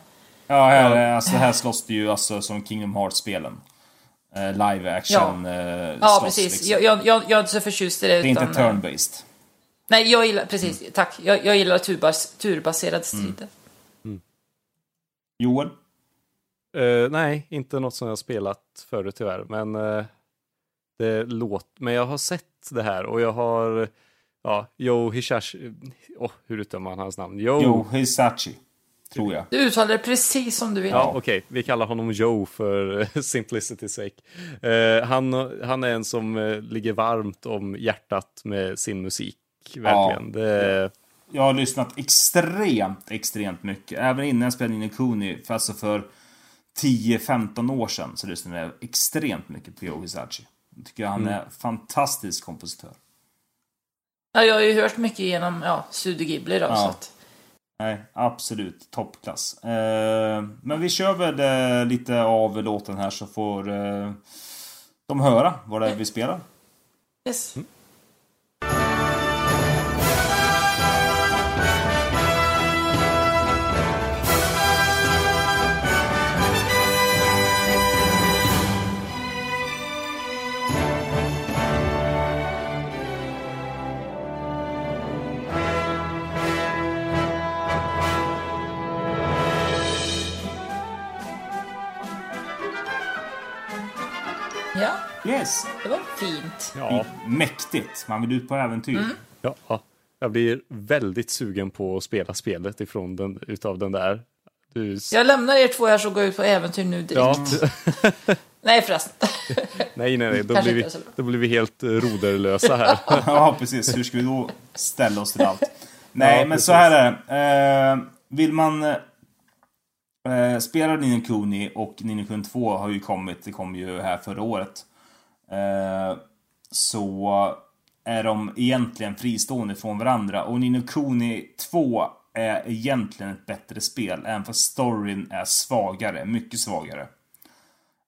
A: Ja, här, alltså, här slåss du ju alltså som Kingdom Hearts-spelen. Eh, live action eh,
B: Ja,
A: slåss,
B: precis.
A: liksom.
B: Jag, jag, jag, jag är inte så förtjust i det.
A: Det är inte
B: utan, eh,
A: turn-based.
B: Nej, jag gillar, precis,
A: Mm.
B: tack. Jag, jag gillar turbas, turbaserade strider.
A: Joel?
C: Eh, nej, inte något som jag spelat förut tyvärr, men eh, det låter, men jag har sett det här och jag har, ja, Joe Hishashi, åh, hur uttalar man hans namn? Joe.
A: Jo, Hisachi. Tror jag.
B: Du uttalar det precis som du vill.
C: Ja, okej, vi kallar honom Joe för simplicity's sake. Eh, han, han är en som eh, ligger varmt om hjärtat med sin musik, verkligen. Det,
A: Jag har lyssnat extremt, extremt mycket. Även innan jag spelade in i Kuni, för alltså för 10-15 år sedan, så lyssnade jag extremt mycket på Joe Hisachi. Jag tycker han
B: Mm.
A: är fantastisk kompositör.
B: Ja, jag har ju hört mycket genom ja, Studio Ghibli då.
A: Ja.
B: Så att,
A: Nej, absolut toppklass. Eh, men vi kör väl eh, lite av låten här så får eh, de höra vad det är vi spelar.
B: yes. Ja,
A: Yes!
B: det var fint.
C: ja,
A: Mäktigt! Man vill ut på äventyr.
B: Mm.
C: ja, ja, jag blir väldigt sugen på att spela spelet ifrån den, utav den där. Du,
B: Jag lämnar er två här så går ut på äventyr nu direkt.
C: ja,
B: Nej förresten.
C: nej, nej, nej, då blir, vi, då blir vi helt eh, roderlösa här.
A: ja, precis. Hur ska vi då ställa oss till allt? Nej,
C: Ja,
A: men
C: precis.
A: så här är det. Eh, vill man eh, spela Nino Kuni och Nino Kuni 2 har ju kommit. Det kom ju här förra året. Eh, så är de egentligen fristående från varandra. Och Nino Kuni 2 är egentligen ett bättre spel. Även fast storyn är svagare. Mycket svagare.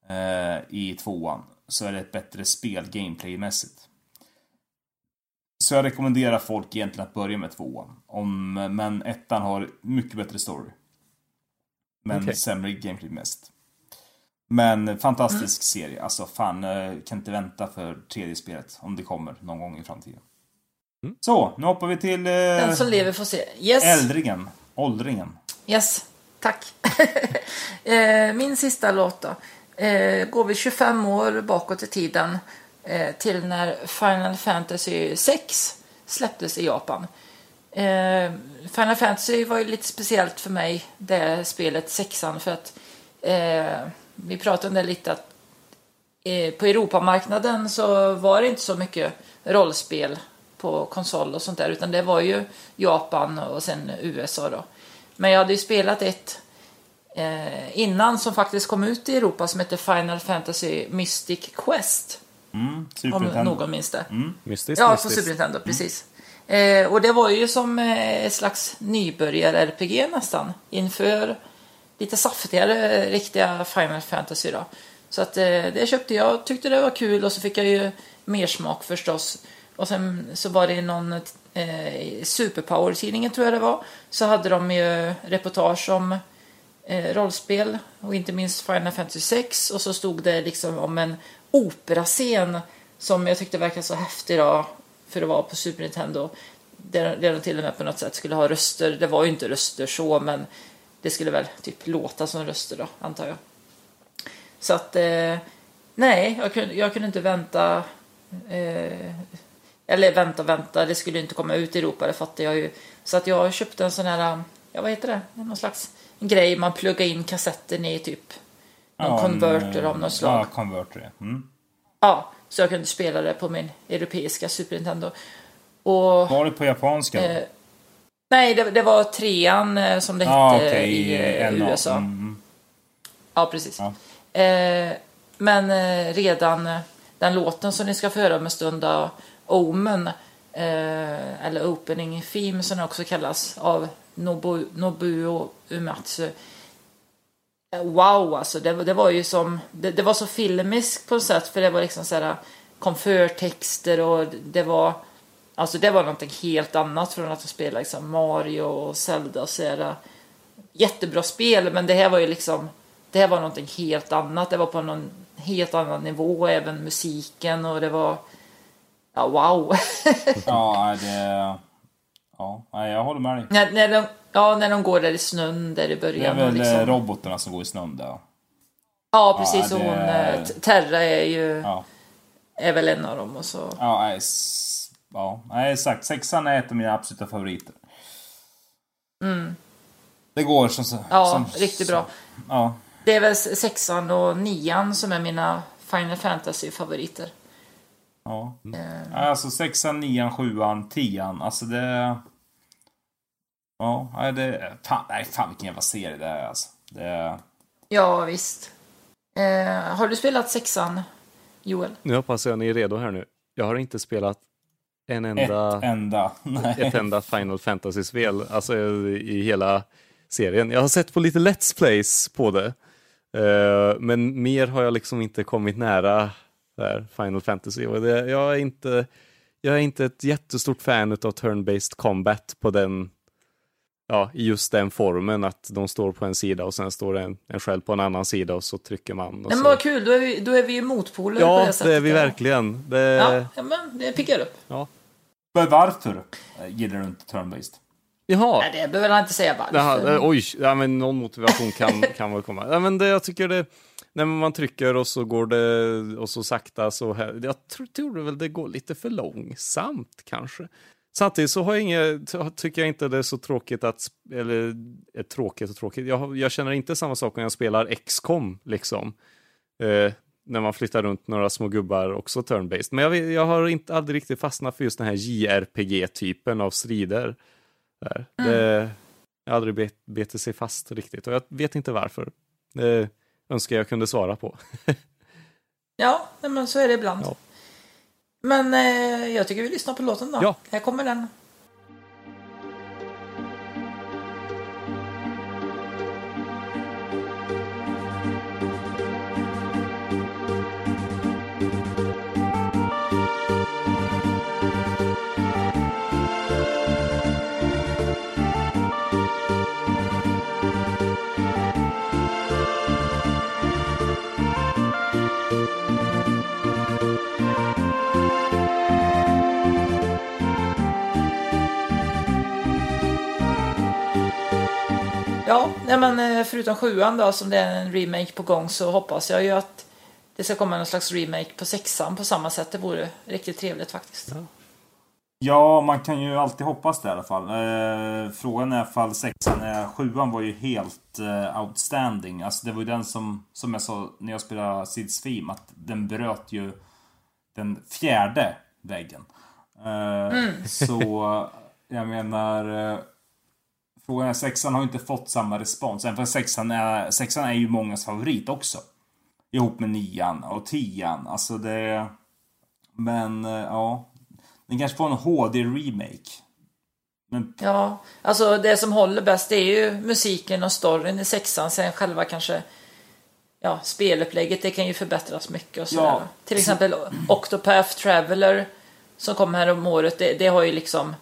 A: Eh, I tvåan. Så är det ett bättre spel gameplaymässigt. Så jag rekommenderar folk egentligen att börja med tvåan. Om, men ettan har mycket bättre story. Men
C: Okej.
A: sämre gameplaymässigt. Men fantastisk serie. Alltså fan, eh, kan inte vänta för tredje spelet. Om det kommer någon gång i framtiden.
C: Mm.
A: Så, nu hoppar vi till
B: Den
A: eh,
B: som lever får se. Yes.
A: äldringen. Åldringen.
B: Yes, tack. Eh, Min sista låt då. Eh, Går vi 25 år bakåt i tiden till när Final Fantasy 6 släpptes i Japan. Final Fantasy var ju lite speciellt för mig, det spelet, sexan, för att eh, vi pratade om det lite att eh, på Europamarknaden så var det inte så mycket rollspel på konsol och sånt där utan det var ju Japan och sen USA då. Men jag hade ju spelat ett eh, innan som faktiskt kom ut i Europa som heter Final Fantasy Mystic Quest.
A: Mm,
B: Om någon minns det.
C: Mystiskt,
B: Ja, på. Super Nintendo, precis. Eh, och det var ju som eh, ett slags nybörjar-RPG nästan. Inför lite saftigare eh, riktiga Final Fantasy då. Så att eh, det köpte jag, tyckte det var kul och så fick jag ju mer smak förstås. Och sen så var det någon eh, Superpower-tidningen tror jag det var. Så hade de ju reportage om eh, rollspel och inte minst Final Fantasy 6 och så stod det liksom om en operascen som jag tyckte verkade så häftig då för att vara på Super Nintendo. Där de till och med på något sätt skulle ha röster. Det var ju inte röster så men det skulle väl typ låta som röster då antar jag. Så att eh, nej, jag kunde, jag kunde inte vänta eh, eller vänta, vänta, det skulle inte komma ut i Europa, det fattar jag ju. Så att jag köpte en sån här, ja vad heter det, någon slags grej man pluggar in kassetten i typ. Någon
A: Ja, en,
B: konverter
A: eh,
B: av något slag.
A: Ja, konverter. Mm.
B: Ja, så jag kunde spela det på min europeiska Super Nintendo. Och...
A: Var det på japanska?
B: Eh, nej, det, det var trean eh, som det
A: Ja,
B: hette
A: okej.
B: i eh,
A: NA.
B: USA.
A: Mm, mm.
B: Ja, precis.
A: Ja.
B: Eh, men eh, redan eh, den låten som ni ska få höra om en stund, Omen, eh, eller Opening Theme som den också kallas, av Nobu, Nobuo Uematsu. wow alltså. Det, det var ju som, det, det var så filmiskt på något sätt för det var liksom såhär komförtexter och det var Alltså det var någonting helt annat från att spela liksom Mario och Zelda och sådär. Jättebra spel men det här var ju liksom Det här var någonting helt annat. Det var på någon helt annan nivå även musiken och det var Ja wow.
A: ja det Ja, jag håller med dig.
B: När, när de, ja, när de går där i snön där i början.
A: Det är väl
B: liksom.
A: Eh, robotarna som går i snön där.
B: Ja, precis. Ja, det... Och hon, eh, Terra är ju... Ja. Är väl en av dem och så...
A: Ja, nej, ja, nej exakt. Sexan är ett av mina absoluta favoriter.
B: Mm.
A: Det går som...
B: Ja,
A: som,
B: riktigt bra.
A: ja.
B: Det är väl sexan och nian som är mina Final Fantasy-favoriter.
A: Ja. Mm. Alltså sexan, nian, sjuan, tian. Alltså det... Ja, det... Fan, nej, fan vilken jävla serie det är alltså. Det...
B: Ja, visst. Eh, har du spelat sexan, Joel?
C: Nu hoppas jag ni är redo här nu. Jag har inte spelat en enda...
A: Ett enda.
C: Nej. Ett enda Final Fantasy-spel. Alltså i hela serien. Jag har sett på lite Let's Plays på det. Eh, men mer har jag liksom inte kommit nära där, Final Fantasy. Och det, jag, är inte, jag är inte ett jättestort fan av turn-based combat på den, ja, i just den formen att de står på en sida och sen står en, en själv på en annan sida och så trycker man.
B: men
C: så...
B: vad kul, då är vi, då är vi ju motpoler
C: ja,
B: på det sättet.
C: Ja, det är vi verkligen. Det...
B: Ja, ja, men det piggar upp.
C: Ja.
A: Men varför gillar du inte turn-based?
C: Jaha.
B: Nej, det behöver han inte säga varför.
C: Jaha, oj, ja, men någon motivation kan, kan väl komma. Ja, men det, jag tycker det, när man trycker och så går det och så sakta så här, jag tror, tror väl det går lite för långsamt kanske. Samtidigt så har jag inget, tycker jag inte det är så tråkigt att, eller är tråkigt och tråkigt, jag, jag känner inte samma sak när jag spelar XCOM liksom. Eh, när man flyttar runt några små gubbar, också turn-based. Men jag, jag har inte aldrig riktigt fastnat för just den här JRPG-typen av strider. Där. Mm. Det har aldrig bet, betit sig fast riktigt och jag vet inte varför. Det önskar jag kunde svara på.
B: ja, men så är det ibland. Ja. Men eh, jag tycker vi lyssnar på låten då.
C: Ja.
B: Här kommer den. Ja, nej men eh, förutom sjuan då som det är en remake på gång så hoppas jag ju att det ska komma någon slags remake på sexan på samma sätt. Det vore riktigt trevligt faktiskt.
A: Ja, ja man kan ju alltid hoppas det i alla fall. Eh, frågan är ifall sexan är... Sjuan var ju helt eh, outstanding. Alltså det var ju den som, som jag sa när jag spelade Sids Theme, att den bröt ju den fjärde väggen. Eh, mm. Så jag menar... Frågan är, sexan har inte fått samma respons. Även för sexan är, sexan är ju mångas favorit också. Ihop med nian och tian. Alltså det... Men, eh, ja. Den kanske får en HD-remake.
B: Men... Ja, alltså det som håller bäst är ju musiken och storyn i sexan. Sen själva kanske ja, spelupplägget, det kan ju förbättras mycket och sådär. Ja. Till exempel Octopath Traveler som kom här om året, det, det har ju liksom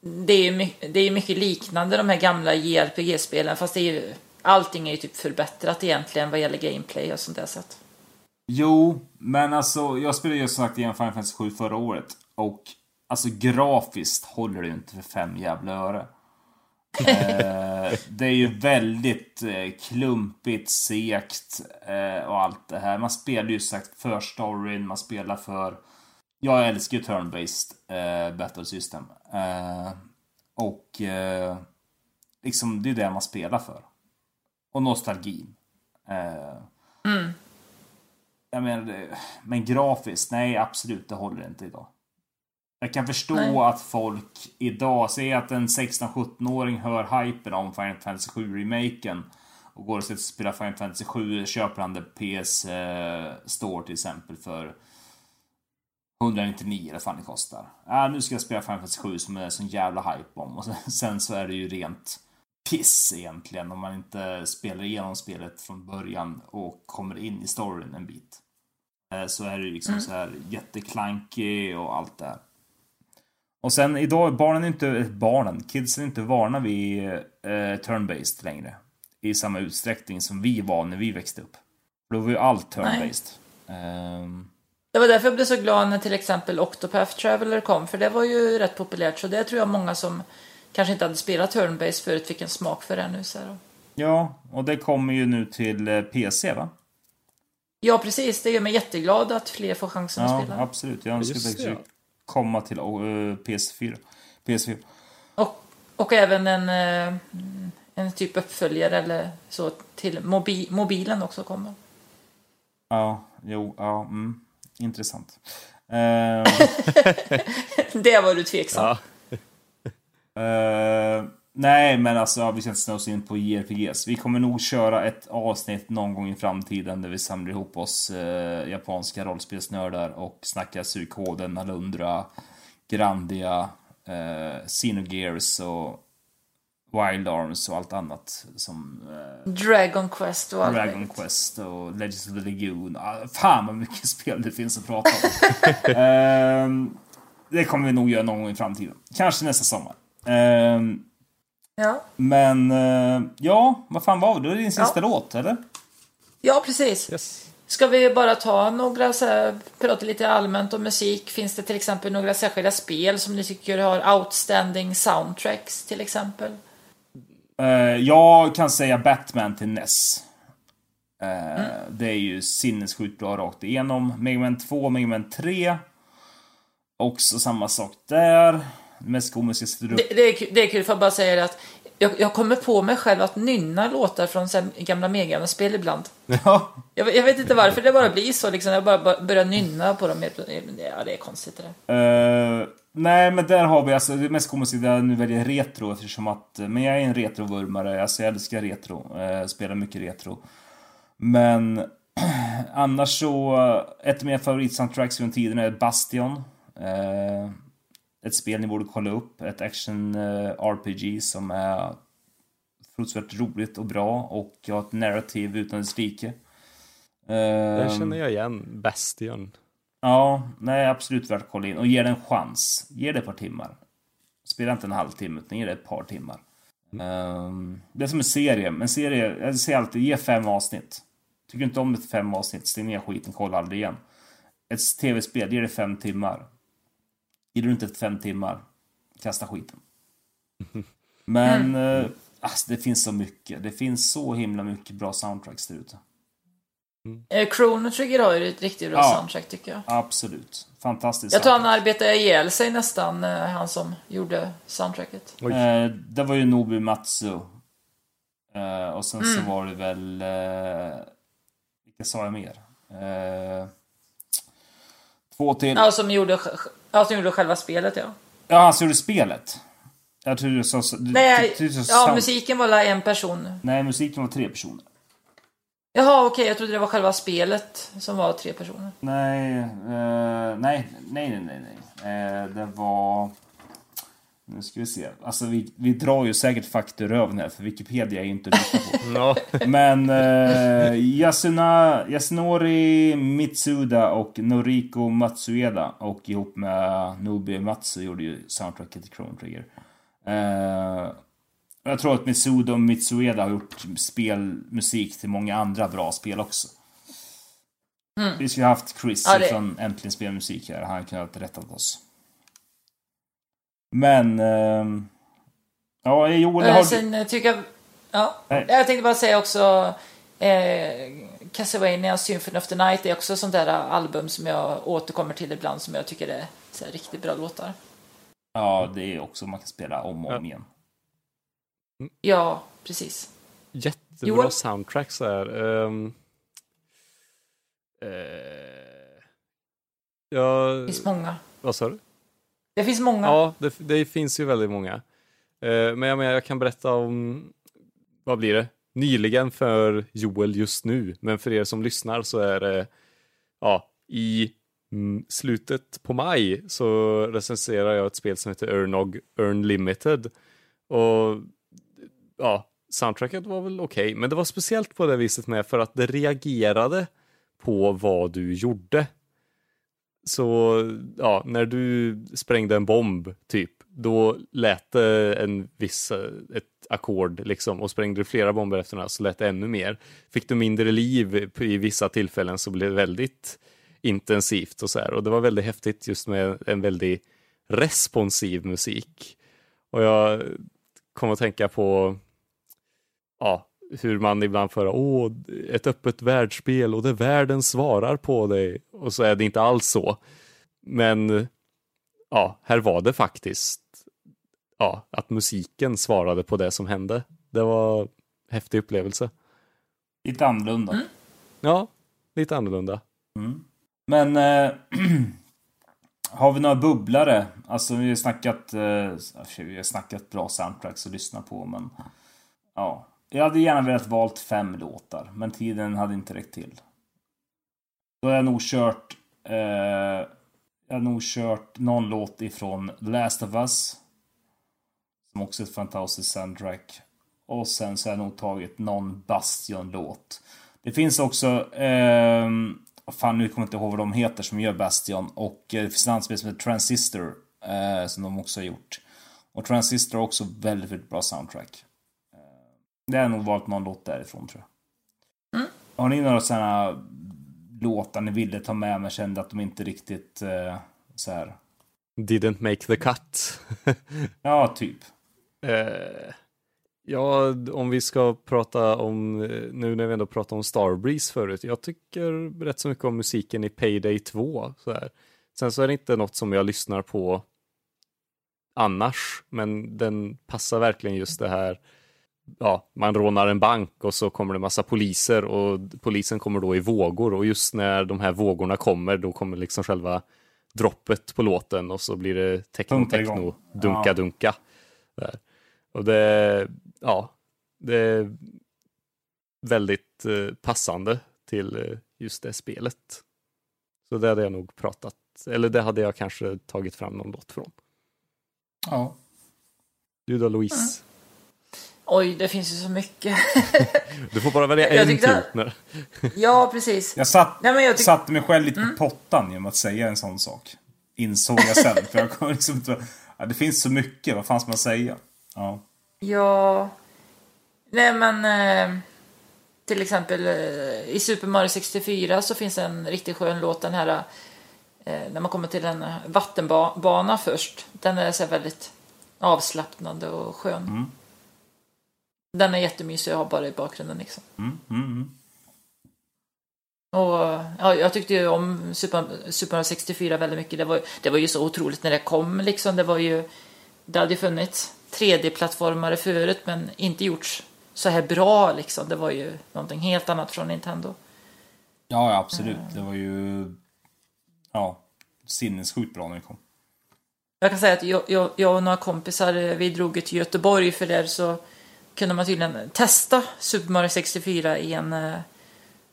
B: det är ju mycket, det är mycket liknande de här gamla JRPG-spelen fast det är ju, allting är ju typ förbättrat egentligen vad gäller gameplay och sånt där sätt.
A: Jo, men alltså jag spelade ju som sagt igen Final Fantasy 7 förra året och alltså grafiskt håller det ju inte för fem jävla öre. eh, det är ju väldigt eh, klumpigt, segt eh, och allt det här. Man spelar ju sagt för storyn, man spelar för jag älskar ju turn-based eh, battle system. Eh, och eh, liksom, det är det man spelar för. Och nostalgin. Eh,
B: mm.
A: Jag menar, men grafiskt, nej absolut, det håller inte idag. Jag kan förstå nej. att folk idag, säger att en 16-17-åring hör hypen om Final Fantasy 7-remaken och går och spelar Final Fantasy 7, köper han det PS eh, Store till exempel för 199 eller vad det kostar. Äh, nu ska jag spela Final Fantasy 7 som är sån jävla hype om. Och sen så är det ju rent piss egentligen om man inte spelar igenom spelet från början och kommer in i storyn en bit. Eh, så är det ju liksom mm. så här jätteklankig och allt det här. Och sen idag, barnen är inte, barnen, kidsen är inte vana vid eh, turn-based längre. I samma utsträckning som vi var när vi växte upp. Då var ju allt turn-based. Um...
B: Det var därför jag blev så glad när till exempel Octopath Traveler kom, för det var ju rätt populärt. Så det tror jag många som kanske inte hade spelat turn-based förut fick en smak för det nu. Så här.
A: Ja, och det kommer ju nu till eh, PC va?
B: Ja, precis. Det gör mig jätteglad att fler får chansen
A: ja,
B: att spela.
A: Absolut, jag önskar faktiskt ja. komma till uh, PS4. PS4.
B: Och, och även en, uh, en typ uppföljare eller så till mobi mobilen också kommer.
A: Ja, jo, ja, mm, intressant. Uh...
B: det var du tveksam. Ja.
A: Uh, nej, men alltså vi ska inte snöa oss in på JRPGs. Vi kommer nog köra ett avsnitt någon gång i framtiden där vi samlar ihop oss uh, japanska rollspelsnördar och snackar Suikoden, Alundra, Grandia, uh, Xenogears och Wild Arms och allt annat som...
B: Uh, Dragon Quest och allt
A: Dragon vet. Quest och Legends of the Lagoon. Uh, fan vad mycket spel det finns att prata om. uh, det kommer vi nog göra någon gång i framtiden. Kanske nästa sommar.
B: Um, ja.
A: Men uh, ja, vad fan var det? Det är din sista ja. låt, eller?
B: Ja, precis. Yes. Ska vi bara ta några, så här, prata lite allmänt om musik. Finns det till exempel några särskilda spel som ni tycker har outstanding soundtracks till exempel?
A: Uh, jag kan säga Batman till NES. Uh, mm. Det är ju sinnessjukt bra rakt igenom. Mega Man 2, Mega Man 3. Också samma sak där mest komiska
B: det, det, är, det är kul, för jag bara säga att jag, jag kommer på mig själv att nynna låtar från så gamla Mega-spel ibland.
A: Ja.
B: Jag, jag, vet inte varför det bara blir så. Liksom, jag bara, bara börjar nynna på dem. Ja, det är konstigt det
A: uh, nej, men där har vi alltså det mest komiska där nu väljer retro eftersom att, men jag är en retrovurmare. Alltså jag älskar retro. Uh, spelar mycket retro. Men annars så, ett av mina favoritsoundtracks från tiden är Bastion. Uh, ett spel ni borde kolla upp. Ett action-RPG eh, som är fruktansvärt roligt och bra och har ett narrativ utan dess like.
C: Den känner jag igen, Bastion.
A: Ja, nej absolut värt att kolla in och ge det en chans. Ge det ett par timmar. Spela inte en halvtimme utan ge det ett par timmar. Mm. det är som en serie. En serie, jag säger alltid, ge fem avsnitt. Tycker inte om ett fem avsnitt, stäng ner skiten, kolla aldrig igen. Ett tv-spel, ge det fem timmar. Ger du inte ett fem timmar, kasta skiten. Men mm. eh, alltså, det finns så mycket. Det finns så himla mycket bra soundtracks där ute.
B: Mm. Eh, Chrono Trigger har ju ett riktigt bra ja, soundtrack tycker jag.
A: Absolut. Fantastiskt.
B: Jag tror han arbetade ihjäl sig nästan, eh, han som gjorde soundtracket.
A: Eh, det var ju Nobu Matsu. Eh, och sen mm. så var det väl... Eh, vilka sa jag mer? Eh, två till.
B: Ja, som gjorde Ja, som gjorde själva spelet ja.
A: Ja, han som gjorde spelet. Jag tror du sa...
B: Nej, du, du ja, musiken var en person.
A: Nej, musiken var tre personer.
B: Jaha, okej. Okay, jag trodde det var själva spelet som var tre personer.
A: Nej, uh, nej, nej, nej, nej. Uh, det var... Nu ska vi se. Alltså vi, vi drar ju säkert fakta ur röven här för Wikipedia är ju inte lika på. Men eh, Yasuna, Yasunori Mitsuda och Noriko Matsueda och ihop med Nobi Matsu gjorde ju soundtracket till Chrono Trigger. Eh, jag tror att Mitsuda och Mitsueda har gjort spelmusik till många andra bra spel också. Mm. Vi skulle haft Chris ja, det... från Äntligen Spelmusik här. Han kunde ha rättat oss. Men... Eh, ja, Joel,
B: har Sen du... tycker jag... Ja, Nej. jag tänkte bara säga också... Eh, Castlevania Symphony of the Night är också sånt där album som jag återkommer till ibland som jag tycker är så här, riktigt bra låtar.
A: Ja, det är också man kan spela om och om igen.
B: Ja, precis.
C: Jättebra Joel? soundtracks där. Um, uh,
B: ja, det finns många.
C: Vad sa du?
B: Det finns många.
C: Ja, det, det finns ju väldigt många. Eh, men jag, menar, jag kan berätta om, vad blir det, nyligen för Joel just nu. Men för er som lyssnar så är det, ja, i mm, slutet på maj så recenserar jag ett spel som heter Ernog Earn Limited. Och ja, soundtracket var väl okej, okay, men det var speciellt på det viset med för att det reagerade på vad du gjorde. Så ja, när du sprängde en bomb typ, då lät det en viss, ett ackord liksom och sprängde du flera bomber efter den så lät det ännu mer. Fick du mindre liv i vissa tillfällen så blev det väldigt intensivt och så här och det var väldigt häftigt just med en väldigt responsiv musik. Och jag kom att tänka på ja, hur man ibland för åh, ett öppet världsspel och det världen svarar på dig och så är det inte alls så. Men ja, här var det faktiskt ja, att musiken svarade på det som hände. Det var en häftig upplevelse.
A: Lite annorlunda. Mm.
C: Ja, lite annorlunda.
A: Mm. Men äh, har vi några bubblare? Alltså vi har snackat, äh, vi har snackat bra soundtracks att lyssna på men ja. Jag hade gärna velat valt fem låtar, men tiden hade inte räckt till. Då har jag nog kört eh, Jag har nog kört någon låt ifrån The Last of Us. Som också är ett fantastiskt soundtrack. Och sen så har jag nog tagit någon Bastion-låt. Det finns också eh, Fan nu kommer jag inte ihåg vad de heter som gör Bastion. Och eh, det finns ett annat spel som heter Transistor. Eh, som de också har gjort. Och Transistor har också väldigt, väldigt bra soundtrack. Det har nog valt någon låt därifrån tror jag. Mm. Har ni några sådana låtar ni ville ta med men kände att de inte riktigt eh, så här.
C: Didn't make the cut.
A: ja, typ.
C: Eh, ja, om vi ska prata om, nu när vi ändå pratar om Starbreeze förut, jag tycker rätt så mycket om musiken i Payday 2. Så här. Sen så är det inte något som jag lyssnar på annars, men den passar verkligen just det här ja, man rånar en bank och så kommer det massa poliser och polisen kommer då i vågor och just när de här vågorna kommer då kommer liksom själva droppet på låten och så blir det techno, techno, dunka, ja. dunka. Där. Och det, ja, det är väldigt eh, passande till eh, just det spelet. Så det hade jag nog pratat, eller det hade jag kanske tagit fram någon låt från.
A: Ja.
C: Du då Louise? Mm.
B: Oj, det finns ju så mycket.
C: du får bara välja en tyckte...
B: tur. ja, precis.
A: Jag, satt, Nej, jag tyck... satte mig själv lite mm. på pottan genom att säga en sån sak. Insåg jag sen. för jag kom liksom inte... ja, det finns så mycket, vad fan ska man säga? Ja.
B: Ja... Nej, men... Eh, till exempel eh, i Super Mario 64 så finns en riktigt skön låt, den här... Eh, när man kommer till en vattenbana först. Den är så väldigt avslappnande och skön. Mm. Den är jättemysig att ha bara i bakgrunden liksom.
A: Mm, mm, mm.
B: Och ja, jag tyckte ju om Super, Super 64 väldigt mycket. Det var, det var ju så otroligt när det kom liksom. Det var ju, det hade ju funnits 3D-plattformar förut men inte gjorts så här bra liksom. Det var ju någonting helt annat från Nintendo.
A: Ja, ja absolut. Det var ju ja, sinnessjukt bra när det kom.
B: Jag kan säga att jag, jag, jag och några kompisar, vi drog till Göteborg för där så kunde man tydligen testa Super Mario 64 i en eh,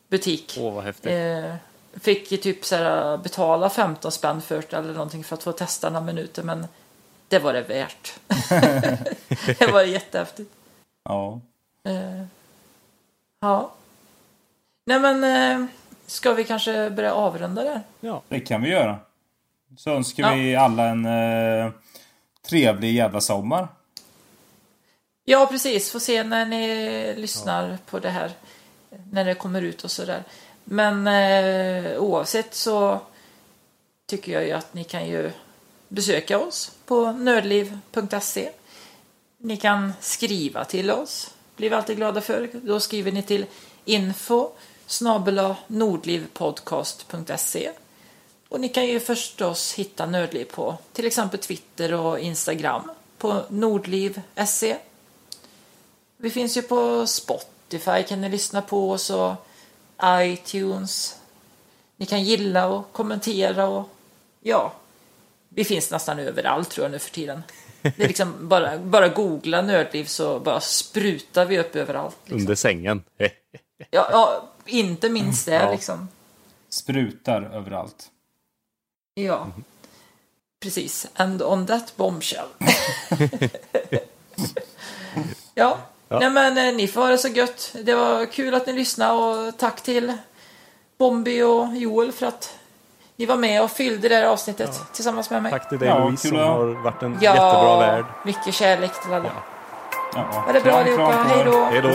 B: butik.
C: Åh, vad häftigt. Eh,
B: fick typ så här, betala 15 spänn för det eller någonting för att få testa några minuter men det var det värt. det var jättehäftigt.
A: Ja.
B: Eh, ja. Nej men, eh, ska vi kanske börja avrunda där?
A: Ja, det kan vi göra. Så önskar ja. vi alla en eh, trevlig jävla sommar.
B: Ja, precis. Får se när ni lyssnar ja. på det här. När det kommer ut och sådär. Men eh, oavsett så tycker jag ju att ni kan ju besöka oss på nördliv.se. Ni kan skriva till oss. Blir vi alltid glada för. Då skriver ni till info nordlivpodcast.se och ni kan ju förstås hitta Nördliv på till exempel Twitter och Instagram på nordliv.se. Vi finns ju på Spotify kan ni lyssna på oss och iTunes. Ni kan gilla och kommentera och ja, vi finns nästan överallt tror jag nu för tiden. Det är liksom bara, bara googla nördliv så bara sprutar vi upp överallt. Liksom.
C: Under sängen.
B: ja, ja, inte minst det ja. liksom.
A: Sprutar överallt.
B: Ja, precis. And on that bombshell. ja,
C: Ja.
B: Nej men eh, ni får ha det så gött. Det var kul att ni lyssnade och tack till Bombi och Joel för att ni var med och fyllde det här avsnittet tillsammans med mig.
C: Tack till dig
A: Ja,
C: Louise
A: kul
C: som har varit en
B: Ja,
C: jättebra värd.
B: mycket kärlek till alla.
C: Ja.
A: Ja.
B: Ha det bra allihopa. Hej då.
C: Hej då.